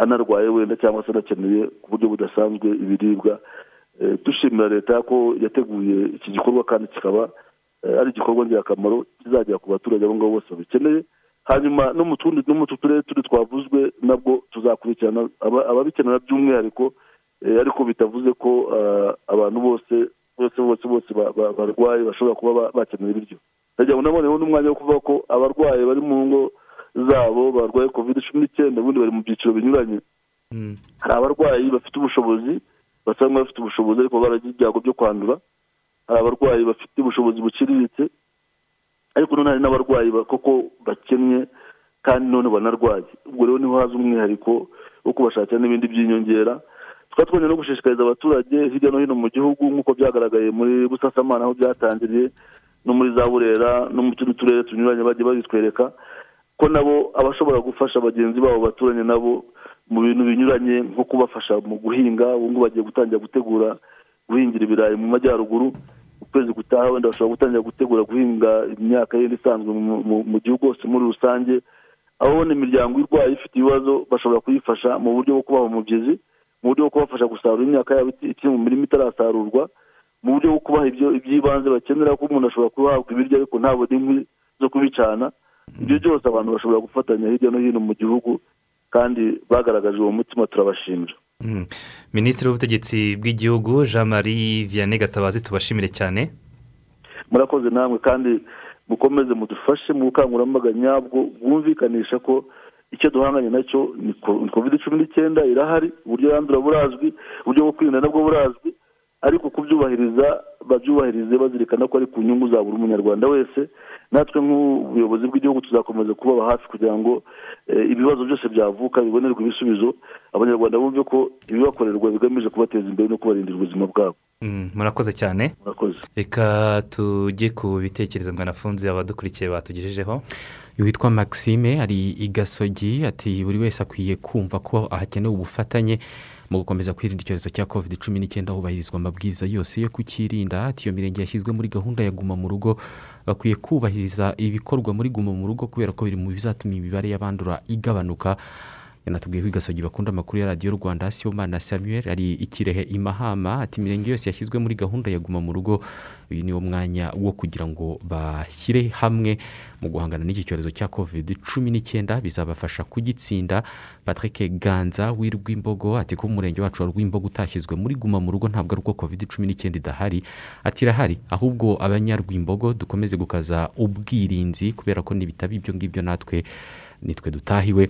Speaker 22: anarwaye wenda cyangwa se anakeneye ku buryo budasanzwe ibiribwa. Eh, dushimira leta ko yateguye iki gikorwa kandi kikaba ari igikorwa ngirakamaro kizagera ku baturage abo ngabo bose babikeneye. Hanyuma no mu tundi no mu turere tundi twavuzwe nabwo tuzakurikirana. Aba- ababikenera by'umwihariko eh, ariko bitavuze ko ah, abantu bose bose bose bose ba- ba- barwaye bashobora kuba ba- bakenera ibiryo ndagira ngo naboneho n'umwanya wo kuvuga ko abarwayi bari mu ngo zabo barwaye covid cumi n'icyenda ubundi bari mu byiciro binyuranye. Hari abarwayi bafite ubushobozi basa nk'abafite ubushobozi ariko baragira ibyago byo kwandura. Hari abarwayi bafite ubushobozi buciriritse ariko none hari n'abarwayi ba- koko bakennye kandi none banarwaye. Ubwo rero ni ho haza umwihariko wo kubashakira n'ibindi by'inyongera. Tukaba twongera no gushishikariza abaturage hirya no hino mu gihugu nk'uko byagaragaye muri busasamana aho byatangiriye no muri za burera no mu tundi turere tunyuranye bagiye babitwereka ko nabo abashobora gufasha bagenzi babo baturanye nabo mu bintu binyuranye nko kubafasha mu guhinga ubu ngubu bagiye gutangira gutegura guhingira ibirayi mu majyaruguru ukwezi gutaha wenda bashobora gutangira gutegura guhinga imyaka yindi isanzwe mu- gihugu hose muri rusange aho ubona imiryango irwaye ifite ibibazo bashobora kuyifasha mu buryo bwo kubaha umubyizi mu buryo bwo kubafasha gusarura imyaka yabo ikiri mu mirima itarasarurwa mu buryo bwo kubaha iby'ibanze bakenera ko umuntu ashobora kuhabwa ibiryo ariko ntabone inkwi zo kubicana ibyo byose abantu bashobora gufatanya hirya no hino mu gihugu kandi bagaragaje uwo mutima turabashimira.
Speaker 8: Minisitiri w'ubutegetsi bw'igihugu jean marie vianney gatabazi tubashimire cyane.
Speaker 22: Murakoze namwe kandi mukomeze mudufashe mu bukangurambaga nyabwo bwumvikanisha ko icyo duhanganye na cyo ni kovide cumi n'icyenda irahari uburyo yandura burazwi uburyo bwo kwirinda nabwo burazwi ariko kubyubahiriza babyubahirize bazirikana ko ari ku nyungu za buri munyarwanda wese. Natwe nk'ubuyobozi bw'igihugu tuzakomeza kubaba hafi kugira ngo eh, ibibazo byose byavuka bibonerwe ibisubizo abanyarwanda bumve ko ibibakorerwa bigamije kubateza imbere no kubarindira ubuzima bwabo.
Speaker 8: Mm, murakoze cyane. Reka tujye ku bitekerezo mwanafunze abadukurikiye batugejejeho.
Speaker 1: Witwa maxime ari i gasogi ati buri wese akwiye kumva ko hakenewe ubufatanye mu gukomeza kwirinda icyorezo cya covid cumi n'icyenda hubahirizwa amabwiriza yose yo kukirinda. Ati iyo mirenge yashyizwe muri gahunda ya guma mu rugo bakwiye kubahiriza ibikorwa muri guma mu rugo kubera ko biri mu bizatuma imibare y'abandura igabanuka. Yanatubwiye ko i gasogi bakunda amakuru ya radiyo rwanda sibomana samuel ari ikirehe i mahama ati imirenge yose yashyizwe muri gahunda ya guma mu rugo uyu ni wo mwanya wo kugira ngo bashyire hamwe mu guhangana n'iki cyorezo cya covid cumi n'icyenda bizabafasha kugitsinda. Patrick ganza w'irwimbogo ati ko umurenge wacu wa rwimbogo utashyizwe muri guma mu rugo ntabwo ari uko covid cumi n'icyenda idahari. Ati irahari ahubwo abanyarwimbogo dukomeze gukaza ubwirinzi kubera ko nibitaba ibyo ngibyo natwe nitwe dutahiwe.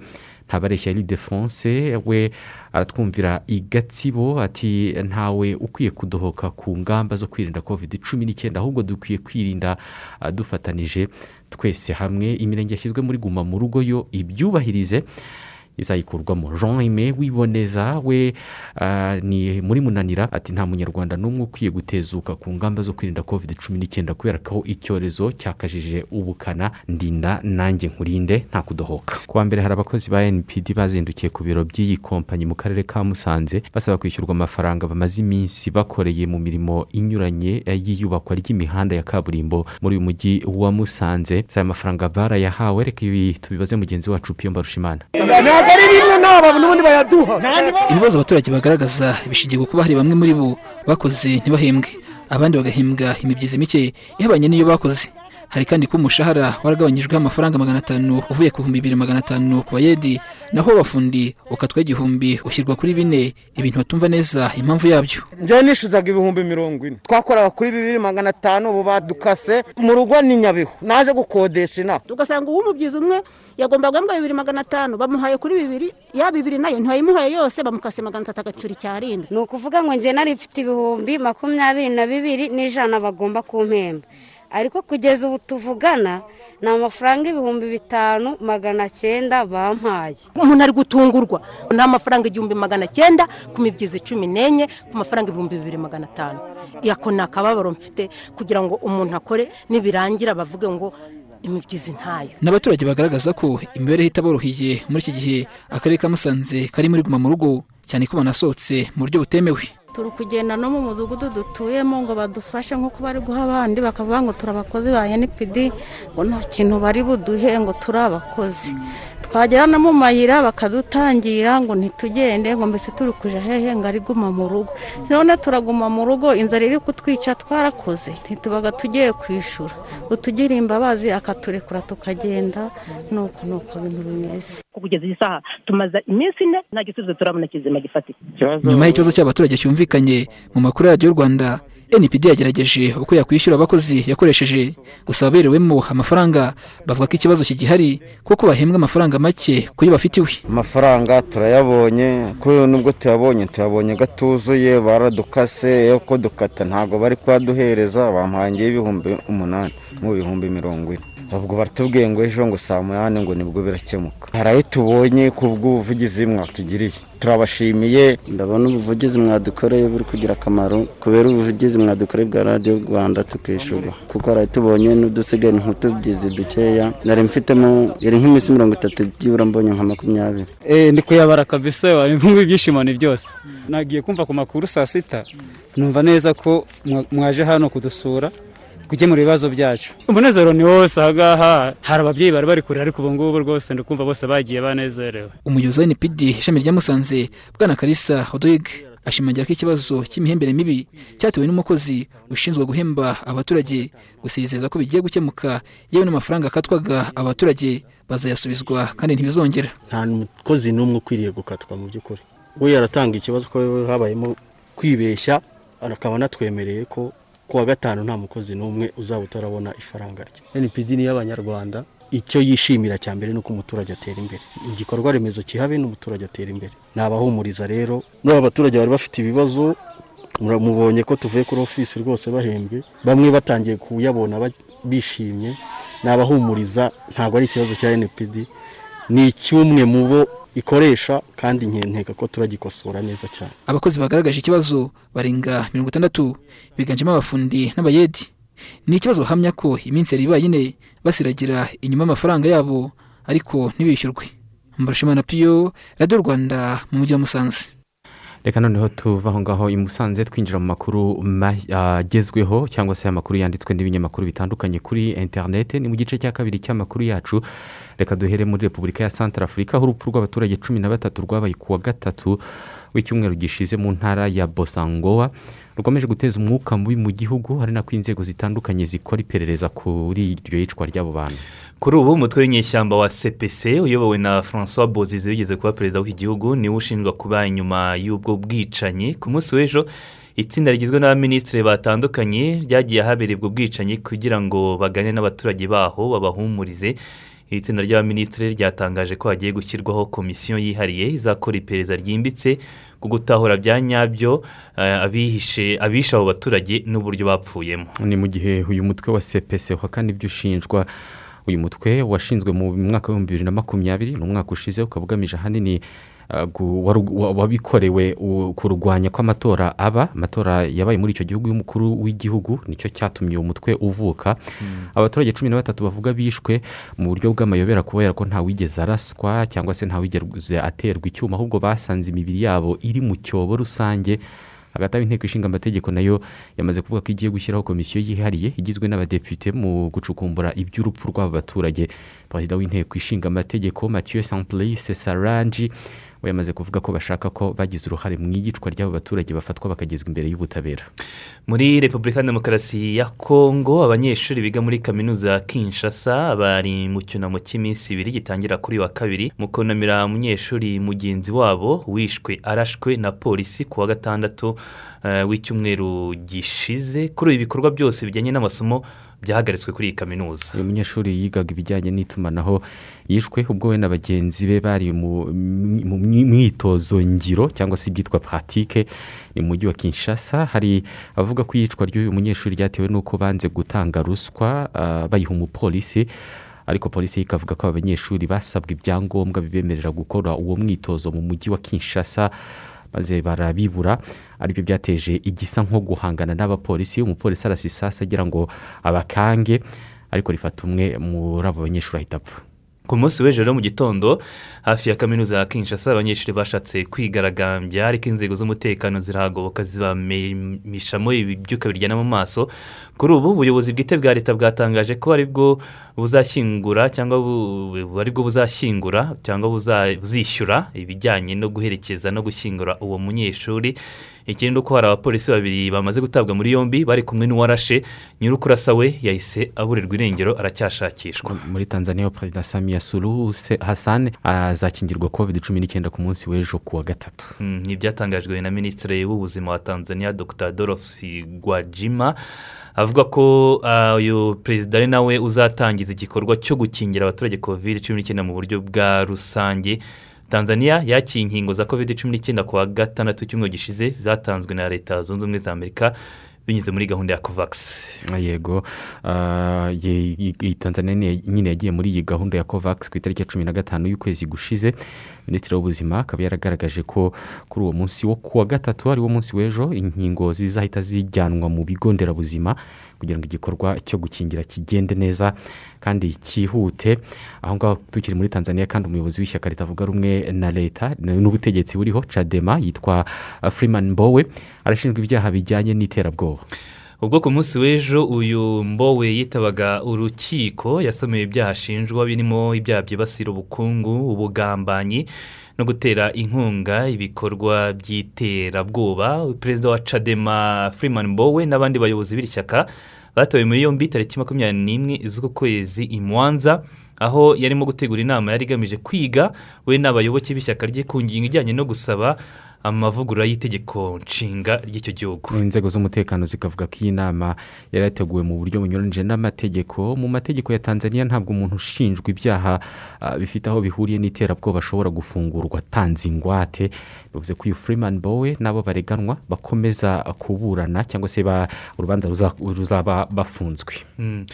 Speaker 1: Ntabareshya ari defonse we aratwumvira i gatsibo ati ntawe ukwiye kudohoka ku ngamba zo kwirinda covid cumi n'icyenda ahubwo dukwiye kwirinda ah, dufatanije twese hamwe. Imirenge yashyizwe muri guma mu rugo yo ibyubahirize. Izayikurwamo jean aime wiboneza we ah, ni muri munanira ati nta munyarwanda n'umwe ukwiye gutezuka ku ngamba zo kwirinda covid cumi n'icyenda kubera ko icyorezo cyakajije ubukana. Ndinda nanjye nkurinde nta kudohoka. Ku wa mbere hari abakozi ba npd bazindukiye ku biro by'iyi kompanyi mu karere ka musanze basaba kwishyurwa amafaranga bamaze iminsi bakoreye mu mirimo inyuranye y'iyubakwa ry'imihanda ya kaburimbo muri uyu mujyi wa musanze. Aya mafaranga barayahawe reka ibi tubibaze mugenzi wacu piyo mbarushimana.
Speaker 23: Ntabwo ari rimwe n'aba n'ubundi bayaduha.
Speaker 24: Ibibazo abaturage bagaragaza bishingiye ku kuba hari bamwe muri bo bakoze ntibahembwe. Abandi bagahembwa imibyizi mike ihabanye n'iyo bakoze. Hari kandi ko umushahara waragabanyijweho amafaranga magana atanu uvuye ku bihumbi bibiri magana atanu ku bayedi naho abafundi ukatwa igihumbi ushyirwa kuri bine. Ibintu batumva neza impamvu yabyo.
Speaker 23: Njyewe nishyuzaga ibihumbi mirongo ine. Twakoraga kuri bibiri magana atanu ubu badukase. Mu rugo ni nyabihu. Naje gukodesha inaha.
Speaker 25: Ugasanga uw'umubyizi umwe yagomba guhembwa bibiri magana atanu bamuhaye kuri bibiri ya bibiri na yo ntibayimuhaye yose bamukase magana atatu agacura icyarindwi
Speaker 26: ni ukuvuga ngo njye nari mfite ibihumbi makumyabiri na bibiri n'ijana bagomba kumpemba. Ariko kugeza ubu tuvugana ni amafaranga ibihumbi bitanu magana cyenda bampaye.
Speaker 27: Umuntu ari gutungurwa ni amafaranga igihumbi magana cyenda ku mibyizi cumi n'enye ku mafaranga ibihumbi bibiri magana atanu. Ako ni akababaro mfite kugira ngo umuntu akore nibirangira bavuge ngo imibyizi ntayo.
Speaker 24: N'abaturage bagaragaza ko imibereho itaboroheye muri iki gihe akarere ka musanze kari muri guma mu rugo cyane ko banasohotse mu buryo butemewe.
Speaker 28: Turi kugenda no mu mudugudu dutuyemo ngo badufashe nk'uko bari guha abandi bakavuga ngo turi abakozi ba enipidi ngo nta kintu bari buduhe ngo turi abakozi. Twagera no mu mayira bakadutangira ngo ntitugende ngo mbese turi kuja hehe ngo ari guma mu rugo. None turaguma mu rugo inzara iri kutwica twarakoze ntitubaga tugiye kwishyura utugira imbabazi akaturekura tukagenda nuko nuko ibintu bimeze.
Speaker 27: Kugeza iyi saha tumaze iminsi ine nta gisubizo turabona kizima gifatika
Speaker 24: nyuma y'ikibazo cy'abaturage cyumvikanye mu makuru ya radiyo rwanda npd yagerageje uko yakwishyura abakozi yakoresheje gusa ababerewemo amafaranga bavuga ko ikibazo kigihari kuko bahembwa amafaranga make ku yo bafitiwe.
Speaker 23: Amafaranga turayabonye ko nubwo tuyabonye tuyabonye gatuzuye baradukase yo ko dukata ntabwo bari kuyaduhereza bamuhangiye ibihumbi umunani mu bihumbi mirongo ine. Ubwo baratubwiye ngo ejo ngo saa munani ngo ni bwo birakemuka. Hari ayo tubonye ku bw'ubuvugizi mwatugiriye. Turabashimiye.
Speaker 29: Ndabona ubuvugizi mwadukoreye buri kugira akamaro kubera ubuvugizi mwadukoreye bwa radiyo rwanda tukishyurwa kuko hari ayo tubonye n'udusigaye nk'utugizi dukeya nari mfitemo yari nk'iminsi mirongo itatu byibura mbonye nka makumyabiri.
Speaker 30: Eh, ndi kuyabara kabisa wari mvuga ibyishimo ni byose. Nagiye kumva ku makuru saa sita. Numva neza ko mwa- mwaje hano kudusura. Gukemura ibibazo byacu. Umunezero ni wose aha ngaha hari ababyeyi bari bari kure ariko ubu ngubu rwose ndi kumva bose bagiye banezerewe.
Speaker 24: Umuyobozi wa npd ishami rya musanze bwana karisa hodoyig ashimangira ko ikibazo cy'imihembere mibi cyatewe n'umukozi ushinzwe guhemba abaturage gusa yizeza ko bigiye gukemuka yewe n'amafaranga akatwaga abaturage bazayasubizwa kandi ntibizongera.
Speaker 31: Nta mukozi n'umwe ukwiriye gukatwa mu by'ukuri. We yaratanga ikibazo ko habayemo kwibeshya akaba anatwemereye ko ku wa gatanu nta mukozi n'umwe uzaba utarabona ifaranga rye. Npd ni iy'abanyarwanda icyo yishimira cya mbere ni uko umuturage atera imbere. Igikorwa remezo kihabe n'umuturage atera imbere. Ni abahumuriza rero n'aba baturage bari bafite ibibazo mura- mubonye ko tuvuye kuri ofisi rwose bahembwe bamwe batangiye kuyabona bishimye. Ni abahumuriza ntabwo ari ikibazo cya npd ni icy'umwe mu bo ikoresha kandi nkeka ko turagikosora neza cyane.
Speaker 24: Abakozi bagaragaje ikibazo barenga mirongo itandatu biganjemo abafundi n'abayedi. Ni ikibazo bahamya ko iminsi yari ibaye ine basiragira inyuma y'amafaranga yabo ariko ntibishyurwe. Mbarushimana piyo radiyo rwanda mu mujyi wa musanze.
Speaker 1: Reka noneho tuva aho ngaho i musanze twinjira mu makuru ma- agezweho cyangwa se amakuru yanditswe n'ibinyamakuru bitandukanye kuri interineti ni mu gice cya kabiri cy'amakuru yacu. Reka duhere muri repubulika ya santara afurika aho urupfu rw'abaturage cumi na batatu rwabaye ku wa gatatu w'icyumweru gishize mu ntara ya bosangowa rukomeje guteza umwuka mubi mu gihugu hari nako inzego zitandukanye zikora iperereza kuri iryo yicwa ry'abo bantu.
Speaker 8: Kuri ubu umutwe w'inyeshyamba wa cpc uyobowe na francois bozize wigeze kuba perezida w'iki gihugu ni we ushinjwa kuba inyuma y'ubwo bwicanyi. Ku munsi w'ejo itsinda rigizwe n'abaminisitiri batandukanye ryagiye ahabereye ubwo bwicanyi kugira ngo baganire n'abaturage baho babahumurize. Iri tsinda ry'abaminisitiri ryatangaje ko hagiye gushyirwaho komisiyo yihariye izakora iperereza ryimbitse ku gutahura bya nyabyo eh, abishe abo baturage n'uburyo bapfuyemo.
Speaker 1: Ni mu gihe uyu mutwe wa cpc uhakana ibyo ushinjwa. Uyu mutwe washinzwe mu mwaka w'ibihumbi bibiri na makumyabiri ni umwaka ushize ukaba ugamije ahanini wa- wabikorewe kurwanya ko amatora aba amatora yabaye muri icyo gihugu y'umukuru w'igihugu ni cyo cyatumye uwo mutwe uvuka. Abaturage cumi na batatu bavuga bishwe mu buryo bw'amayobera kubera ko ntawigeze araswa cyangwa se ntawigeze aterwa icyuma ahubwo basanze imibiri yabo iri mu cyobo rusange. Hagati aho inteko ishinga amategeko na yo yamaze kuvuga ko igiye gushyiraho komisiyo yihariye igizwe n'abadepite mu gucukumbura iby'urupfu rw'aba baturage. Perezida w'inteko ishinga amategeko mathieu samplice sarangi we yamaze kuvuga ko bashaka ko bagize uruhare mu iyicwa ry'abo baturage bafatwa bakagezwa imbere y'ubutabera.
Speaker 8: Muri repubulika ya demokarasi ya kongo abanyeshuri biga muri kaminuza ya kinshasa bari mu cyunamo cy'iminsi ibiri gitangira kuri wa kabiri mu kunamira umunyeshuri mugenzi wabo wishwe arashwe na polisi ku wa gatandatu eh, w'icyumweru gishize. Kuri ibi bikorwa byose bijyanye n'amasomo byahagaritswe kuri iyi kaminuza.
Speaker 1: Uyu munyeshuri yigaga ibijyanye n'itumanaho yishwe ubwo we na bagenzi be bari mu mwitozo ngiro cyangwa se ibyitwa puratike ni mu mujyi wa kinshasa. Hari abavuga ko iyicwa ry'uyu munyeshuri ryatewe n'uko banze gutanga ruswa ah, bayiha umupolisi ariko polisi ikavuga ko aba banyeshuri basabwa ibyangombwa bibemerera gukora uwo mwitozo mu mujyi wa kinshasa. Maze barabibura ari byo byateje igisa nko guhangana n'abapolisi umupolisi arasa isasi agira ngo abakange ariko rifata umwe muri abo banyeshuri ahita apfa.
Speaker 8: Ku munsi w'ejo mu gitondo hafi ya kaminuza ya kinshasa abanyeshuri bashatse kwigaragambya ariko inzego z'umutekano zirahagoboka zibamishamo ibyuka biryana mu maso. Kuri ubu ubuyobozi bwite bwa leta bwatangaje ko ari bwo buzashyingura cyangwa ari bwo buzashyingura cyangwa buzishyura ibijyanye no guherekeza no gushyingura uwo munyeshuri. Ikindi ni uko hari abapolisi babiri bamaze gutabwa muri yombi bari kumwe n'uwarashe nyir'ukurasa we yahise aburirwa irengero aracyashakishwa.
Speaker 1: Muri tanzania perezida samiya suluhu Se- hassan azakingirwa covid cumi n'icyenda ku munsi w'ejo ku wa gatatu.
Speaker 8: Mm, ni ibyatangajwe na minisitiri w'ubuzima wa tanzania dr. Dorothy gwajima avuga ko ah, uyu perezida ari nawe uzatangiza igikorwa cyo gukingira abaturage covid cumi n'icyenda mu buryo bwa rusange. Tanzania yakiye inkingo za covid cumi n'icyenda ku wa gatandatu cyumweru gishize zatanzwe na leta zunze ubumwe za amerika binyuze muri gahunda ya kovakisi
Speaker 1: yego. Ah, ye- iyi tanzania ni- nyine yagiye muri iyi gahunda ya covax ku itariki ya cumi na gatanu y'ukwezi gushize. Minisitiri w'ubuzima akaba yaragaragaje ko kuri uwo munsi wo ku wa gatatu ari wo munsi w'ejo inkingo zizahita zijyanwa mu bigo nderabuzima kugira ngo igikorwa cyo gukingira kigende neza kandi cyihute. Aho ngaho tukiri muri tanzania kandi umuyobozi w'ishyaka ritavuga rumwe na leta n'ubutegetsi buriho cadema yitwa freeman mbowe arashinjwa ibyaha bijyanye n'iterabwoba.
Speaker 8: Ubwo ku munsi w'ejo uyu mbowe yitabaga urukiko yasomewe ibyaha ashinjwa birimo ibyaha byibasira ubukungu ubugambanyi no gutera inkunga ibikorwa by'iterabwoba. Perezida wa cadema freeman mbowe n'abandi bayobozi b'iri shyaka batawe muri yombi tariki makumyabiri n'imwe z'ukwezi i mwanza aho yarimo gutegura inama yari igamije kwiga we n'abayoboke b'ishyaka rye ku ngingo ijyanye no gusaba amavugurura y'itegeko nshinga ry'icyo gihugu.
Speaker 1: Inzego z'umutekano zikavuga ko iyi nama yari yateguwe mu buryo bunyuranyije n'amategeko. Mu mategeko ya tanzania ntabwo umuntu ushinjwa ibyaha ah, bifite aho bihuriye n'iterabwoba ashobora gufungurwa. Atanze ingwate bivuze ko uyu freeman bowe n'abo bareganwa bakomeza kuburana cyangwa se ba- urubanza ruza- ruzaba bafunzwe.
Speaker 8: Mm.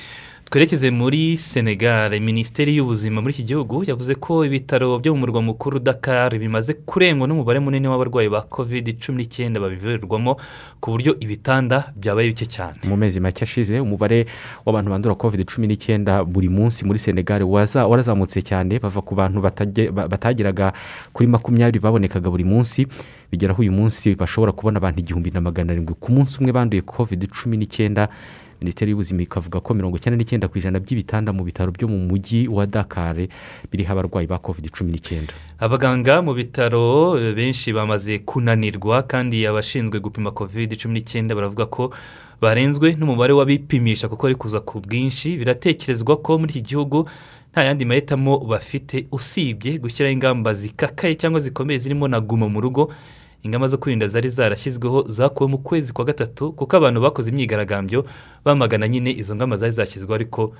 Speaker 8: Twerekeze muri senegal minisiteri y'ubuzima muri iki gihugu yavuze ko ibitaro byo mu murwa mukuru dakar bimaze kurengwa n'umubare munini w'abarwayi ba covid cumi n'icyenda babivurirwamo ku buryo ibitanda byabaye bike cyane.
Speaker 1: Mu mezi make ashize umubare w'abantu bandura covid cumi n'icyenda buri munsi muri senegal warazamutse cyane bava ku bantu batage- ba- batageraga kuri makumyabiri babonekaga buri munsi. Bigeraho uyu munsi bashobora kubona abantu igihumbi na magana arindwi ku munsi umwe banduye covid cumi n'icyenda minisiteri y'ubuzima ikavuga ko mirongo icyenda n'icyenda ku ijana by'ibitanda mu bitaro byo mu mujyi wa dakar biriho abarwayi ba covid cumi n'icyenda.
Speaker 8: Abaganga mu bitaro eh, benshi bamaze kunanirwa kandi abashinzwe gupima covid cumi n'icyenda baravuga ko barenzwe n'umubare w'abipimisha kuko ari kuza ku bwinshi. Biratekerezwa ko muri iki gihugu nta yandi mahitamo bafite usibye gushyiraho ingamba zikakaye cyangwa zikomeye zirimo na guma mu rugo ingamba zo kwirinda zari zarashyizweho zakuwe mu kwezi kwa gatatu kuko abantu bakoze imyigaragambyo bamagana nyine izo ngamba zari zashyizweho ariko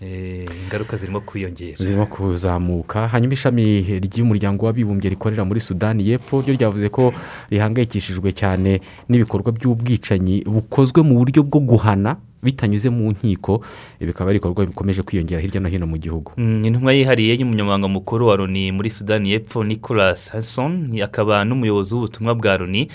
Speaker 8: eh, ingaruka zirimo kwiyongera.
Speaker 1: Zirimo kuzamuka. Hanyuma ishami ry'umuryango w'abibumbye rikorera muri sudani y'epfo ryo ryavuze ko rihangayikishijwe cyane n'ibikorwa by'ubwicanyi bukozwe mu buryo bwo guhana bitanyuze mu nkiko bikaba ari ibikorwa bikomeje kwiyongera hirya no hino mu gihugu.
Speaker 8: Mm, intumwa yihariye y'umunyamabanga mukuru wa loni muri sudani y'epfo nicolas hasson akaba n'umuyobozi w'ubutumwa bwa loni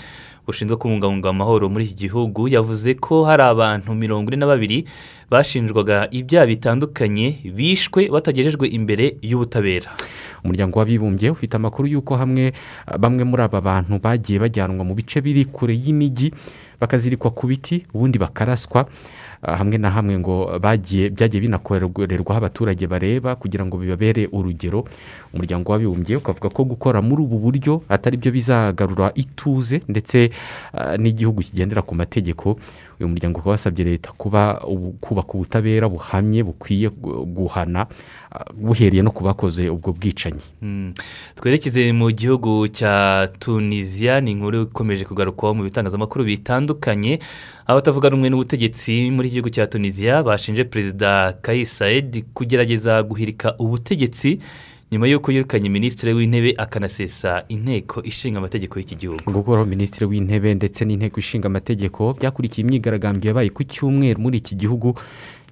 Speaker 8: bushinzwe kubungabunga amahoro muri iki gihugu. Yavuze ko hari abantu mirongo ine na babiri bashinjwaga ibyaha bitandukanye bishwe batagejejwe imbere y'ubutabera.
Speaker 1: Umuryango w'abibumbye ufite amakuru y'uko hamwe bamwe muri aba bantu bagiye bajyanwa mu bice biri kure y'imijyi bakazirikwa ku biti ubundi bakaraswa. Hamwe na hamwe ngo bagiye byagiye binakorerwaho abaturage bareba kugira ngo bibabere urugero. Umuryango w'abibumbye ukavuga ko gukora muri ubu buryo atari byo bizagarura ituze ndetse ah, n'igihugu kigendera ku mategeko. Uyu muryango ukaba wasabye leta kuba kubaka ubutabera buhamye bukwiye gu- guhana ah, buhereye no ku bakoze ubwo bwicanyi
Speaker 8: Mm. twerekeze mu gihugu cya tunisiya ni inkuru ikomeje kugarukwaho mu bitangazamakuru bitandukanye abatavuga rumwe n'ubutegetsi muri iki gihugu cya tunisiya bashinje perezida kayis said kugerageza guhirika ubutegetsi nyuma y'uko yirukanye minisitiri w'intebe akanasesa inteko ishinga amategeko y'iki gihugu.
Speaker 1: Gukuraho minisitiri w'intebe ndetse n'inteko ishinga amategeko byakurikiye imyigaragambyo yabaye ku cyumweru muri iki gihugu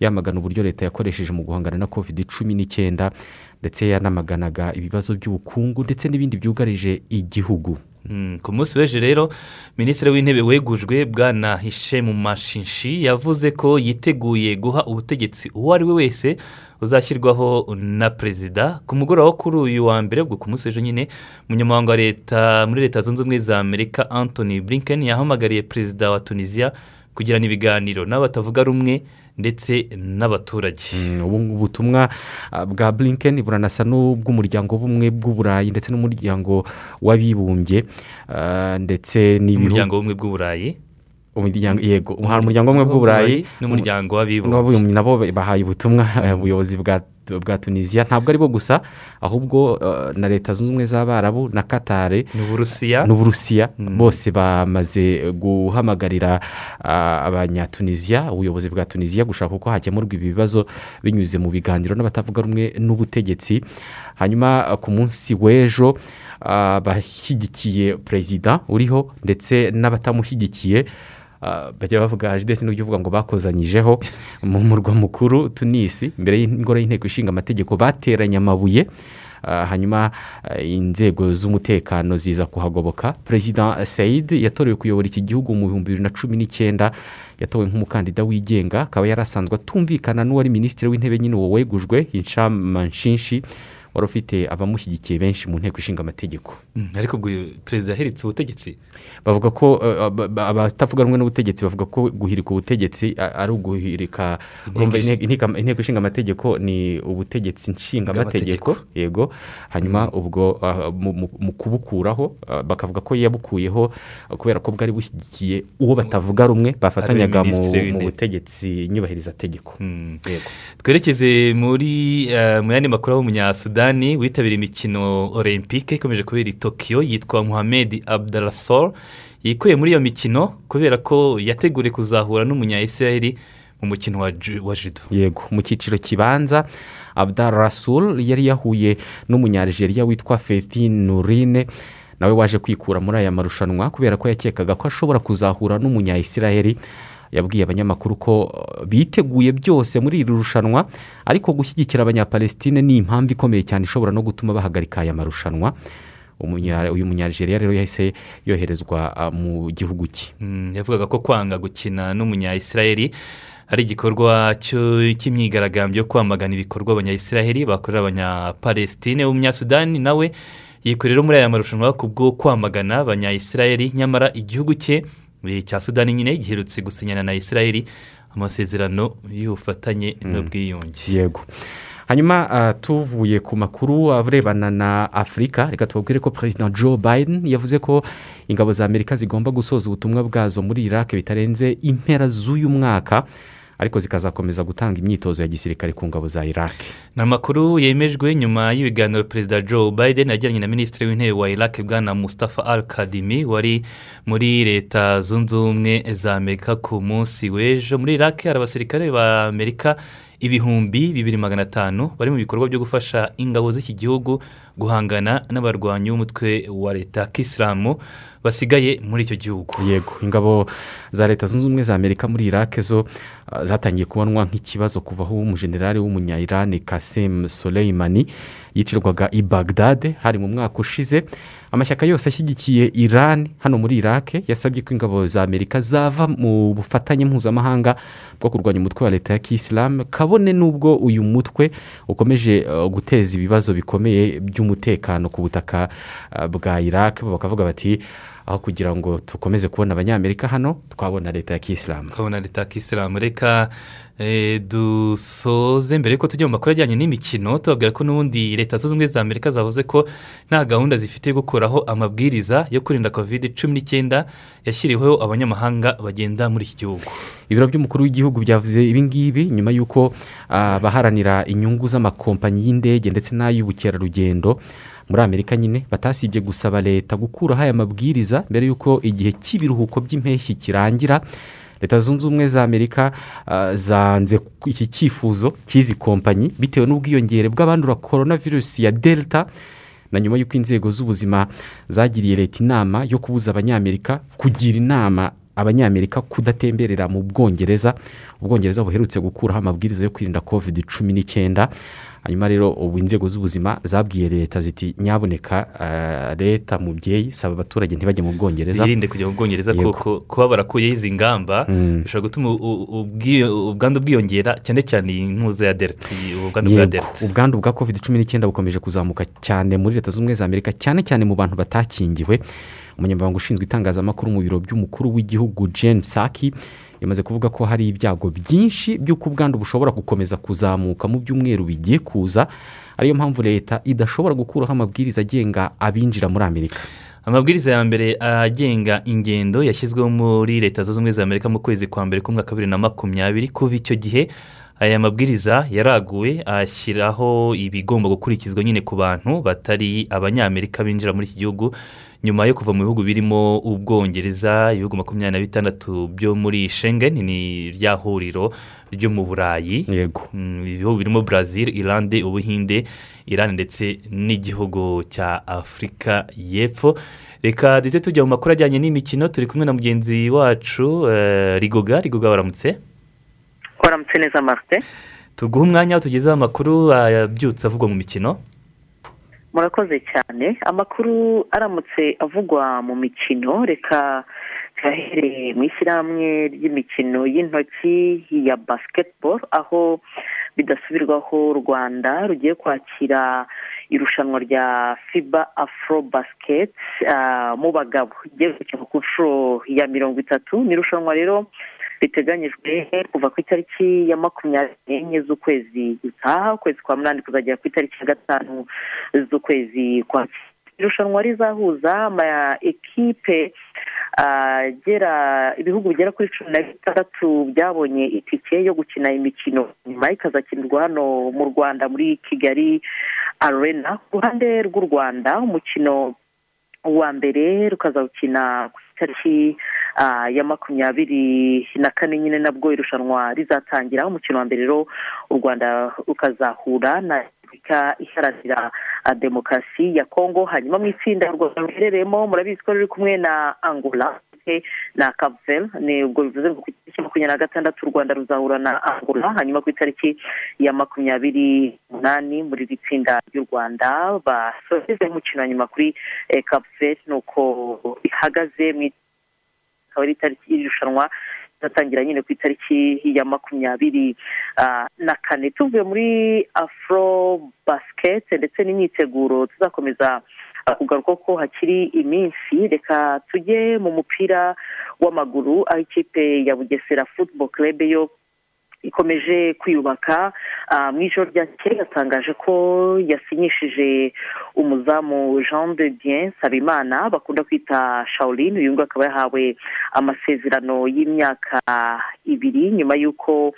Speaker 1: yamagana uburyo leta yakoresheje mu guhangana na covid cumi n'icyenda ndetse yanamaganaga ibibazo by'ubukungu ndetse n'ibindi byugarije igihugu.
Speaker 8: Ku munsi w'ejo rero minisitiri w'intebe wegujwe bwana hishemu mashinshi yavuze ko yiteguye guha ubutegetsi uwo ari we wese uzashyirwaho na perezida. Ku mugoroba wo kuri uyu wa mbere ubwo ku munsi w'ejo nyine umunyamabanga wa leta muri leta zunze ubumwe za amerika anthony blinken yahamagariye perezida wa tunisiya kugirana ibiganiro. N'abatavuga rumwe ndetse n'abaturage.
Speaker 1: Ubu ubutumwa ah, bwa blinken buranasa n'ubw'umuryango w'ubumwe bw'uburayi ndetse n'umuryango w'abibumbye ah, ndetse n'ibihugu
Speaker 8: umuryango w'ubumwe bw'uburayi
Speaker 1: umuryango yego umuryango w'ubumwe bw'uburayi
Speaker 8: n'umuryango w'abibumbye
Speaker 1: nabo bahaye ubutumwa ubuyobozi bwa tunisiya ntabwo ari bo gusa ahubwo na leta zunze ubumwe z'abarabu na katare
Speaker 8: n'uburusiya
Speaker 1: bose bamaze guhamagarira abanyatunisiya ubuyobozi bwa tunisiya gushaka uko hakemurwa ibi bibazo binyuze mu biganiro n'abatavuga rumwe n'ubutegetsi hanyuma ku munsi w'ejo abashyigikiye perezida uriho ndetse n'abatamushyigikiye bajya bavuga ajidesi n'ujya uvuga ngo bakozanyijeho mu murwa mukuru tunisi imbere y'ingoro y'inteko ishinga amategeko bateranye amabuye. Ah, hanyuma ah, inzego z'umutekano ziza kuhagoboka. Perezida sayid yatorewe kuyobora iki gihugu mu bihumbi bibiri na cumi n'icyenda. Yatowe nk'umukandida wigenga akaba yari asanzwe atumvikana n'uwari minisitiri w'intebe nyine uwo wegujwe inshamashinshi wari ufite abamushyigikiye benshi mu nteko ishinga amategeko.
Speaker 8: Mm, ariko ubwo perezida yahiritse ubutegetsi?
Speaker 1: Bavuga ko eh, aba- aba- abatavuga rumwe n'ubutegetsi bavuga ko guhirika ubutegetsi ari uguhirika
Speaker 8: Inteko
Speaker 1: ishinga amategeko ni ubutegetsi nshinga amategeko. Yego. Hanyuma ubwo ah, mu- kubukuraho ah, bakavuga ko yabukuyeho kubera ko bwari bushyigikiye uwo batavuga rumwe bafatanyaga mu butegetsi nyubahirizategeko. Yego.
Speaker 8: Twerekeze muri eh, mu yandi makuru y'umunyasudani witabiriye imikino olympique ikomeje kubera i tokiyo yitwa muhammed abdarasor yikuye muri iyo mikino kubera ko yateguriye kuzahura n'umunyayisiraheli mu mukino wa ju- wa judo.
Speaker 1: Yego mu cyiciro kibanza abdar rasul yari yahuye n'umunyarigeria witwa nurine nawe waje kwikura muri aya marushanwa kubera ko yakekaga ko ashobora kuzahura n'umunyayisiraheli yabwiye abanyamakuru ko uh, biteguye byose muri iri rushanwa ariko gushyigikira abanyapalestine ni impamvu ikomeye cyane ishobora no gutuma bahagarika aya marushanwa. Uyu munyarigeria rero yahise yoherezwa uh, mu gihugu cye.
Speaker 8: Mm, yavugaga ko kwanga gukina n'umunyayisiraheli ari igikorwa cy'imyigaragambyo yo kwamagana ibikorwa abanyayisiraheli bakorera abanyapalestine umunyasudani nawe yikorera muri aya marushanwa kubwo kwamagana abanyayisiraheli nyamara igihugu cye cya sudani nyine giherutse gusinyana na isiraheli amasezerano y'ubufatanye n'ubwiyunge.
Speaker 1: Yego. Hanyuma ah, tuvuye ku makuru arebana na afurika reka tubabwire ko perezida joe biden yavuze ko ingabo za amerika zigomba gusoza ubutumwa bwazo muri iraq bitarenze impera z'uyu mwaka. Ariko zikazakomeza gutanga imyitozo ya gisirikare ku ngabo za iraq.
Speaker 8: Ni amakuru yemejwe nyuma y'ibiganiro perezida joe biden yagiranye na minisitiri w'intebe wa iraq bwana mustafa al kadimi wari muri leta zunze ubumwe za amerika ku munsi w'ejo. Muri iraq hari abasirikare ba amerika ibihumbi bibiri magana atanu bari mu bikorwa byo gufasha ingabo z'iki gihugu guhangana n'abarwanyi b'umutwe wa leta kisilamu basigaye muri icyo gihugu.
Speaker 1: Yego ingabo za leta zunze ubumwe za amerika muri iraq zo ah, zatangiye kubonwa nk'ikibazo kuva aho umujenerali w'umunya-irani kasem soleimani yicirwaga i bagdad hari mu mwaka ushize. Amashyaka yose ashyigikiye iran hano muri iraq yasabye ko ingabo za amerika zava mu bufatanye mpuzamahanga bwo kurwanya umutwe wa leta ya kisilamu kabone n'ubwo uyu mutwe ukomeje uh, guteza ibibazo bikomeye by'umutekano ku butaka uh, bwa iraq. Bo bakavuga bati aho kugira ngo dukomeze kubona abanyamerika hano twabona leta ya kisilamu
Speaker 8: tukabona leta ya kisilamu reka eh, dusoze mbere yuko tujya mu makuru ajyanye n'imikino tubabwira ko n'ubundi leta zunze ubumwe za amerika zavuze ko nta gahunda zifite yo gukuraho amabwiriza yo kurinda kovide cumi n'icyenda yashyiriweho abanyamahanga bagenda muri iki gihugu.
Speaker 1: Ibiro by'umukuru w'igihugu byavuze ibi ngibi nyuma y'uko ah, abaharanira inyungu z'amakompanyi y'indege ndetse n'ay'ubukerarugendo. Muri amerika nyine batasibye gusaba leta gukuraho aya mabwiriza mbere y'uko igihe cy'ibiruhuko by'impeshyi kirangira. Leta zunze ubumwe za amerika ah, zanze iki cyifuzo cy'izi kompanyi bitewe n'ubwiyongere bw'abandura korona virusi ya delta na nyuma y'uko inzego z'ubuzima zagiriye leta inama yo kubuza abanyamerika kugira inama abanyamerika kudatemberera mu bwongereza. Ubwongereza buherutse gukuraho amabwiriza yo kwirinda covid cumi n'icyenda. Hanyuma rero ubu inzego z'ubuzima zabwiye leta ziti nyaboneka ah, leta mubyeyi saba abaturage ntibajye mu bwongereza.
Speaker 8: Birinde kujya mu bwongereza kuko kuba barakuyeho izi ngamba
Speaker 1: Mm.
Speaker 8: bishobora gutuma ubwandu bwiyongera cyane cyane iyi ntuza ya delta ubwandu bwa delta.
Speaker 1: Ubwandu bwa covid cumi n'icyenda bukomeje kuzamuka cyane muri leta zunze ubumwe za amerika cyane cyane mu bantu batakingiwe. Umunyamabanga ushinzwe itangazamakuru mu biro by'umukuru w'igihugu jen saki yamaze kuvuga ko hari ibyago byinshi by'uko ubwandu bushobora gukomeza kuzamuka mu byumweru bigiye kuza ariyo mpamvu leta idashobora gukuraho amabwiriza agenga abinjira muri amerika.
Speaker 8: Amabwiriza ya mbere agenga ingendo yashyizweho muri leta zunze ubumwe za amerika mu kwezi kwa mbere k'umwaka wa bibiri na makumyabiri kuva icyo gihe aya mabwiriza yaraguwe ashyiraho ibigomba gukurikizwa nyine ku bantu batari abanyamerika binjira muri iki gihugu nyuma yo kuva mu bihugu birimo ubwongereza ibihugu makumyabiri na bitandatu byo muri Schengen ni rya huriro ryo mu burayi.
Speaker 1: Yego.
Speaker 8: Ibihugu birimo brazil irande ubuhinde irani ndetse n'igihugu cya afurika y'epfo. Reka duhite tujya mu makuru ajyanye n'imikino turi kumwe na mugenzi wacu rigoga. Rigoga waramutse?
Speaker 32: Waramutse neza marite
Speaker 8: tuguhe umwanya tugezeho amakuru abyutse avugwa mu mikino.
Speaker 32: Murakoze cyane. Amakuru aramutse avugwa mu mikino. Reka tuyahereye mu ishyirahamwe ry'imikino y'intoki ya basiketiboro aho bidasubirwaho u rwanda rugiye kwakira irushanwa rya fiba afro basiketi mu bagabo. Rigiye ku nshuro ya mirongo itatu. Ni irushanwa rero riteganyijwe kuva ku itariki ya makumyabiri n'enye z'ukwezi gutaha ukwezi kwa munani kuzagera ku itariki ya gatanu z'ukwezi kwa irushanwa rizahuza ama ekipe agera ibihugu bigera kuri cumi na bitandatu byabonye itike yo gukina imikino. Nyuma ikazakinirwa hano mu rwanda muri kigali arena. Ku ruhande rw'u rwanda umukino wa mbere rukazawukina ku itariki ya makumyabiri na kane nyine nabwo irushanwa rizatangira umukino wa mbere rero u rwanda rukazahura na repubulika iharanira demokarasi ya kongo. Hanyuma mu itsinda u rwanda ruherereyemo murabizi ko ruri kumwe na angola. Kavel ni ubwo bivuze ngo ku itariki makumyabiri na gatandatu u rwanda ruzahura na angola hanyuma ku itariki ya makumyabiri n'umunani muri iri tsinda ry'u rwanda basoheze umukino wa nyuma kuri kavel ni uko ihagaze mu akaba ari itariki y'irushanwa izatangira nyine ku itariki ya makumyabiri na kane. Tuvuye muri afro basiketi ndetse n'imyiteguro tuzakomeza kugaruka ko hakiri iminsi reka tujye mu mupira w'amaguru aho ikipe ya bugesera futuboro kerebe yo ikomeje kwiyubaka. Mu ijoro ryakeye yatangaje ko yasinyishije umuzamu jean de bien sabimana bakunda kwita shaolin. Uyu nguyu akaba yahawe amasezerano y'imyaka ibiri nyuma y'uko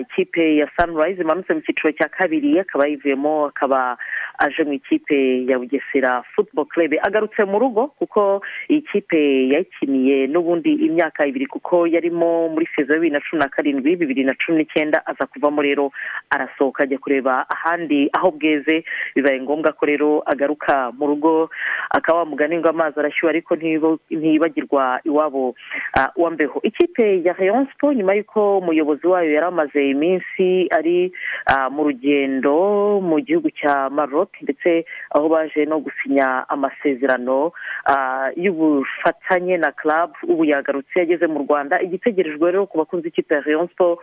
Speaker 32: ikipe ya sunrise imanutse mu cyiciro cya kabiri akaba yivuyemo akaba aje mu ikipe ya bugesera futuboro kerebe agarutse mu rugo kuko iyi kipe yayikiniye n'ubundi imyaka ibiri kuko yarimo muri sezo ya bibiri na cumi na karindwi bibiri na cumi n'icyenda aza kuvamo rero arasohoka ajya kureba ahandi aho bweze. Bibaye ngombwa ko rero agaruka mu rugo akaba wamugani ngo amazi arashyuha ariko ntibagirwa iwabo wa mbeho. Ikipe ya rayon siporo nyuma y'uko umuyobozi wayo yari amaze iminsi ari mu rugendo mu gihugu cya maroc ndetse aho baje no gusinya amasezerano y'ubufatanye na club ubu yagarutse yageze mu rwanda. Igitegerejwe rero ku bakunzi ikipe rayon siporo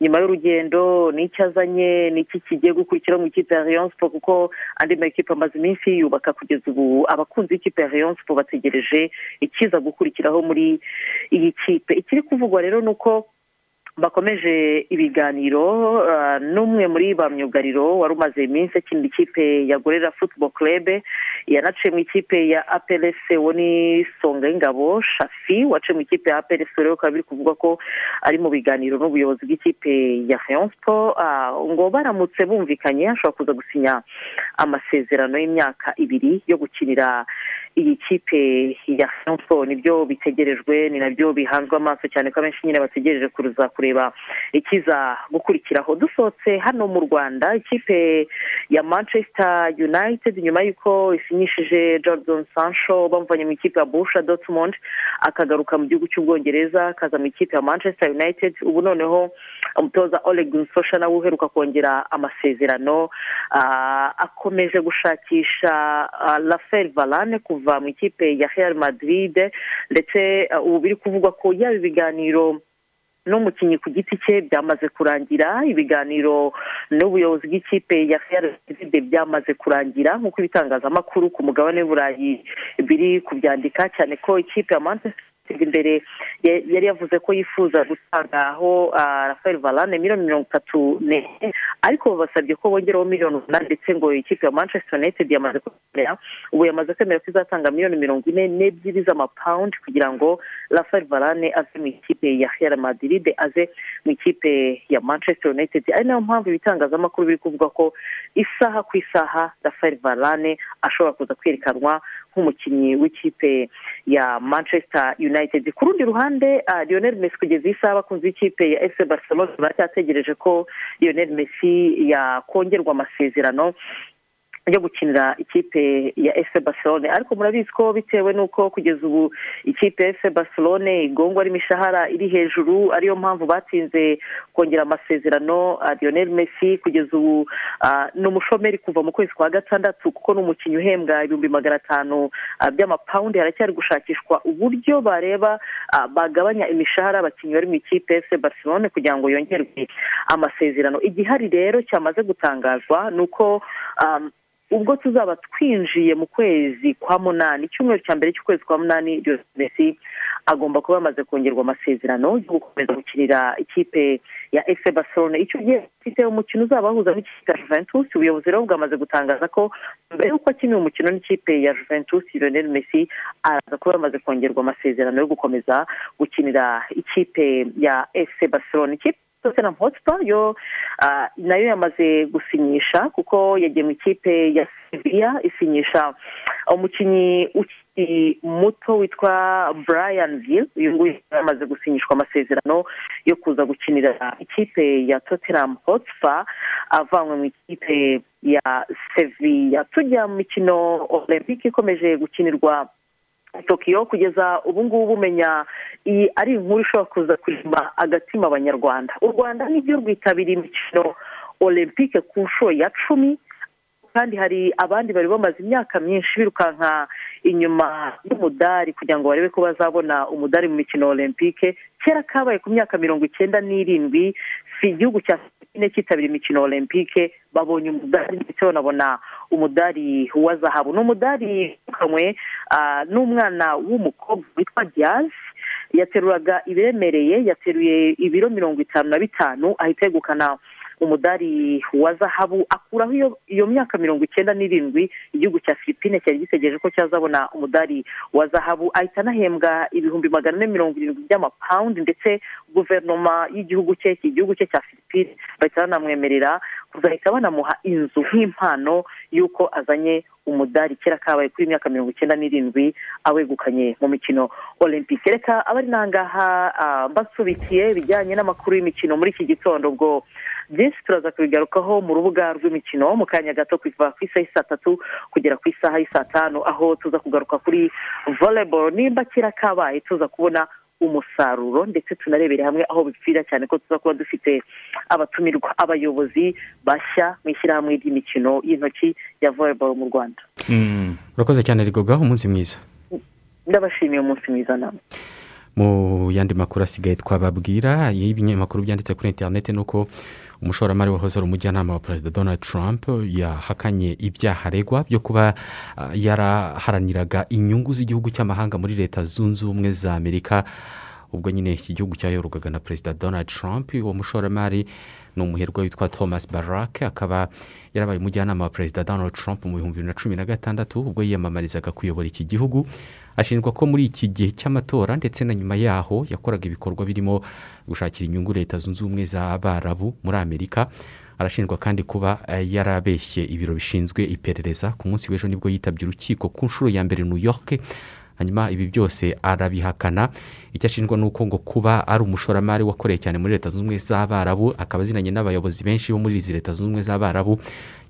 Speaker 32: nyuma y'urugendo n'icyo azanye n'iki kigiye gukurikira mu ikipe ya rayon siporo kuko andi makipe amaze iminsi yubaka kugeza ubu abakunzi b'ikipe ya rayon siporo bategereje ikiza gukurikiraho muri iyi kipe. Ikiri kuvugwa rero ni uko bakomeje ibiganiro n'umwe muri ba myugariro wari umaze iminsi akinira ikipe ya gorera futuboro kerebe yanaciye mu ikipe ya aperese wo ni songa y'ingabo shafi waciye mu ikipe ya aperese rero bikaba biri kuvuga ko ari mu biganiro n'ubuyobozi bw'ikipe ya rayon siporo ngo baramutse bumvikanye ashobora kuza gusinya amasezerano y'imyaka ibiri yo gukinira iyi kipe ya siporo ni byo bitegerejwe ni na byo bihanzwe amaso cyane ko abenshi nyine bategereje kuza kureba ikiza gukurikiraho. Dusohotse hano mu rwanda ikipe ya manchester united nyuma y'uko isinyishije jordan sancho bamuvanye mu ikipe ya busha dortmund akagaruka mu gihugu cy'ubwongereza akaza mu ikipe ya manchester united. Ubu noneho umutoza oleg nsosha nawe uheruka kongera amasezerano akomeje gushakisha rafael varane kuva mu ikipe ya real madrid ndetse ubu biri kuvugwa ko yaba ibiganiro n'umukinnyi ku giti cye byamaze kurangira ibiganiro n'ubuyobozi bw'ikipe ya real madrid byamaze kurangira nk'uko ibitangazamakuru ku mugabane w'uburayi biri kubyandika cyane ko ikipe ya manchester imbere yari yavuze ko yifuza gutangaho rafael varane miliyoni mirongo itatu n'enye ariko babasabye ko bongeraho miliyoni umunani ndetse ngo ikipe ya manchester united yamaze kwemera ubu yamaze kwemera ko izatanga miliyoni mirongo ine n'ebyiri z'amapawundi kugira ngo rafael varane ave mu ikipe ya real madrid aze mu ikipe ya manchester united. Ari na yo mpamvu ibitangazamakuru biri kuvuga ko isaha ku isaha rafael varane ashobora kuza kwerekanwa nk'umukinnyi w'ikipe ya manchester united. Ku rundi ruhande ah, lionel messi kugeza iyi saha abakunzi b'ikipe ya fc barcelona baracyategereje ko lionel messi yakongerwa amasezerano. Yo gukinira ikipe ya fc barcelone. Ariko murabizi ko bitewe n'uko kugeza ubu ikipe ya fc barcelone igongwa n'imishahara iri hejuru ariyo mpamvu batinze kongera amasezerano lionel messi kugeza ubu ni umushomeri kuva mu kwezi kwa gatandatu kuko ni umukinnyi uhembwa ibihumbi magana atanu by'amapawundi. Haracyari gushakishwa uburyo bareba bagabanya imishahara abakinnyi bari mu ikipe ya fc barcelone kugira ngo yongerwe amasezerano. Igihari rero cyamaze gutangazwa ni uko ubwo tuzaba twinjiye mu kwezi kwa munani icyumweru cya mbere cy'ukwezi kwa munani Messi agomba kuba yamaze kongerwa amasezerano yo gukomeza gukinira ikipe ya fc barcelone icyo gihe afite umukino uzaba wahuza n'ikipe ya juventus. Ubuyobozi rero bwamaze gutangaza ko mbere y'uko akinira umukino n'ikipe ya juventus Lionel Messi araza kuba yamaze kongerwa amasezerano yo gukomeza gukinira ikipe ya fc barcelone ikipe tottenham hotspur yo ah, na yo yamaze gusinyisha kuko yagiye mu ikipe ya sevilla isinyisha umukinnyi ukiri muto witwa brian gill uyu nguyu yamaze gusinyishwa amasezerano yo kuza gukinira ikipe ya tottenham hotspur avanywe mu ikipe ya sevilla. Tujya mu mikino olympique ikomeje gukinirwa tokiyo kugeza ubu ngubu umenya iyi ari inkuru ishobora kuza kurema agatima abanyarwanda. U rwanda ni byo rwitabiriye imikino olympique ku nshuro ya cumi kandi hari abandi bari bamaze imyaka myinshi birukanka inyuma y'umudari kugira ngo barebe ko bazabona umudari mu mikino olympique kera kabaye ku myaka mirongo icyenda n'irindwi si igihugu cya filipine cyitabira imikino olympique babonye umudari ndetse banabona umudari wa zahabu. Ni umudari ukanywe n'umwana w'umukobwa witwa diyazi yateruraga ibiremereye yateruye ibiro mirongo itanu na bitanu ahita yegukana umudari wa zahabu akuraho iyo myaka mirongo icyenda n'irindwi igihugu cya filipine cyari gitegereje ko cyazabona umudari wa zahabu ahita anahembwa ibihumbi magana ane mirongo irindwi by'amapawundi ndetse guverinoma y'igihugu cye iki gihugu cye cya filipine bahita banamwemerera kuzahita banamuha inzu nk'impano y'uko azanye umudari. Kera kabaye kuri myaka mirongo icyenda n'irindwi awegukanye mu mikino olympique. Reka abari nangaha ah, mbasubikiye ibijyanye n'amakuru y'imikino muri iki gitondo ubwo byinshi turaza kubigarukaho mu rubuga rw'imikino mu kanya gato kuva ku isaha saa tatu kugera ku isaha saa tanu aho tuza kugaruka kuri volleyball nimba kera kabaye tuza kubona umusaruro ndetse tunarebere hamwe aho bipfira cyane ko tuza kuba dufite abatumirwa abayobozi bashya mu ishyirahamwe ry'imikino y'intoki ya volleyball mu rwanda
Speaker 1: urakoze cyane rigoga umunsi mwiza
Speaker 32: ndabashimiye umunsi mwiza namwe
Speaker 1: mu yandi makuru asigaye twababwira y'ibinyamakuru byanditse kuri interineti ni uko umushoramari wahoze ari umujyanama wa perezida donald trump yahakanye ibyaha aregwa byo kuba ah, yaraharaniraga inyungu z'igihugu cy'amahanga muri leta zunze ubumwe za amerika. Ubwo nyine iki gihugu cyayoborwaga na perezida donald trump. Uwo mushoramari ni umuherwe witwa thomas barak akaba yarabaye umujyanama wa perezida donald trump mu bihumbi bibiri na cumi na gatandatu. Ubwo yiyamamarizaga kuyobora iki gihugu. Ashinjwa ko muri iki gihe cy'amatora ndetse na nyuma yaho yakoraga ibikorwa birimo gushakira inyungu leta zunze ubumwe z'abarabu muri amerika. Arashinjwa kandi kuba eh, yarabeshye ibiro bishinzwe iperereza. Ku munsi w'ejo ni bwo yitabye urukiko ku nshuro ya mbere new york. Hanyuma ibi byose arabihakana. Icyo ashinjwa ni uko ngo kuba ari umushoramari wakoreye cyane muri leta zunze ubumwe z'abarabu akaba azinanye n'abayobozi benshi bo muri izi leta zunze ubumwe z'abarabu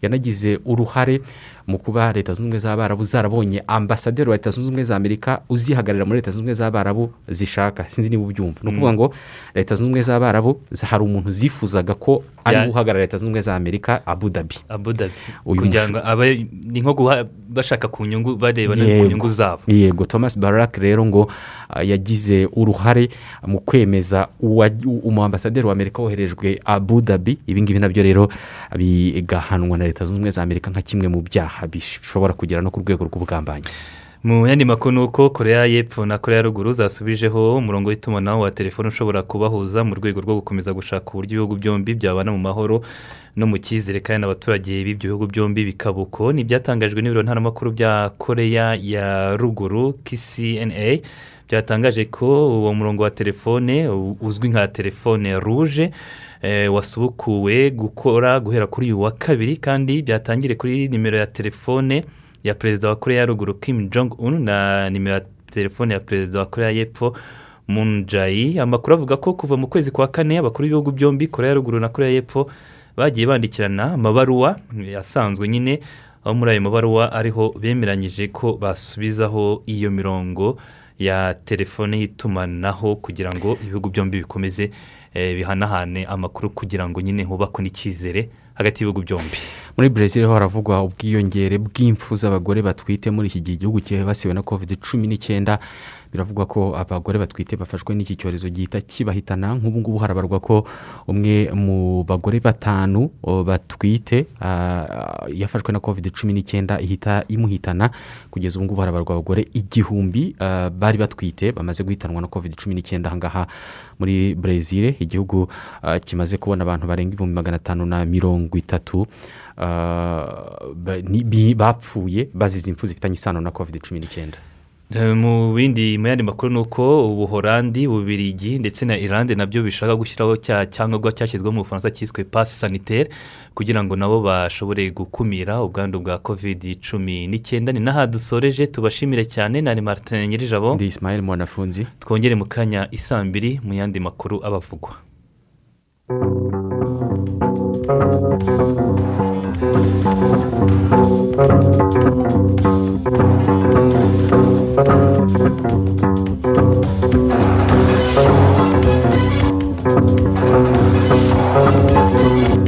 Speaker 1: yanagize uruhare mu kuba leta zunze ubumwe z'abarabu zarabonye ambasaderi wa leta zunze ubumwe za amerika uzihagararira muri leta zunze ubumwe z'abarabu zishaka. Sinzi niba ubyumva. Ni ukuvuga ngo leta zunze ubumwe z'abarabu hari umuntu zifuzaga ko ari guhagarara leta zunze ubumwe za amerika abu dhabi.
Speaker 8: Abu dhabi.
Speaker 1: Uyu
Speaker 8: kugira ngo abe ni nko guha bashaka ku nyungu bareba ku nyungu zabo.
Speaker 1: Yego. Thomas barak rero ngo ah, yagize uruhare mu kwemeza uwa- umu ambasaderi wa amerika woherejwe abu dhabi. Ibi ngibi na byo rero bigahanwa na leta zunze ubumwe za amerika nka kimwe mu byaha bishobora kugera no ku rwego rw'ubugambanyi.
Speaker 8: Mu yandi makuru ni uko koreya y'epfo na koreya ya ruguru zasubijeho umurongo w'itumanaho wa telefone ushobora kubahuza mu rwego rwo gukomeza gushaka uburyo ibihugu byombi byabana mu mahoro no mu cyizere kandi abaturage b'ibyo bihugu byombi bikaba uko ni ibyatangajwe n'ibiro ntaramakuru bya koreya ya ruguru kcna byatangaje ko uwo murongo wa telefone uzwi nka telefone ruje eh, wasubukuwe gukora guhera kuri uyu wa kabiri kandi byatangire kuri nimero ya telefone ya perezida wa koreya ya ruguru kim jong un na nimero ya telefone ya perezida wa koreya y'epfo Jae amakuru avuga ko kuva mu kwezi kwa kane abakuru b'ibihugu byombi koreya ya ruguru na koreya y'epfo bagiye bandikirana amabaruwa asanzwe nyine aho muri ayo mabaruwa ariho bemeranyije ko basubizaho iyo mirongo ya telefone y'itumanaho kugira ngo ibihugu byombi bikomeze eh, bihanahane amakuru kugira ngo nyine hubakwe n'icyizere hagati y'ibihugu byombi.
Speaker 1: Muri brezil ho haravugwa ubwiyongere bw'impfu z'abagore batwite muri iki gihe. Igihugu cyibasiwe na covid cumi n'icyenda. Biravugwa ko abagore batwite bafashwe n'iki cyorezo gihita kibahitana. Nk'ubu ngubu harabarwa ko umwe mu bagore batanu batwite yafashwe na covid cumi n'icyenda ihita imuhitana. Kugeza ubu ngubu harabarwa abagore igihumbi bari batwite bamaze guhitanwa na covid cumi n'icyenda. Ahangaha muri brezil igihugu kimaze kubona abantu barenga ibihumbi magana atanu na mirongo itatu bapfuye bazize impfu zifitanye isano na covid cumi n'icyenda.
Speaker 8: Mu bindi mu yandi makuru ni uko ubuhorandi bubirigi ndetse na irande na byo bishaka gushyiraho cya cyangombwa cyashyizweho mu bufaransa cyiswe pasi sanitaire kugira ngo nabo bashobore gukumira ubwandu bwa covid cumi n'icyenda. Ni n'aha dusoreje tubashimire cyane. Na martin nyirijabo.
Speaker 1: Ndi ismail mwanafunzi.
Speaker 8: Twongere mu kanya isambiri mu yandi makuru abavugwa.
Speaker 33: Thank you.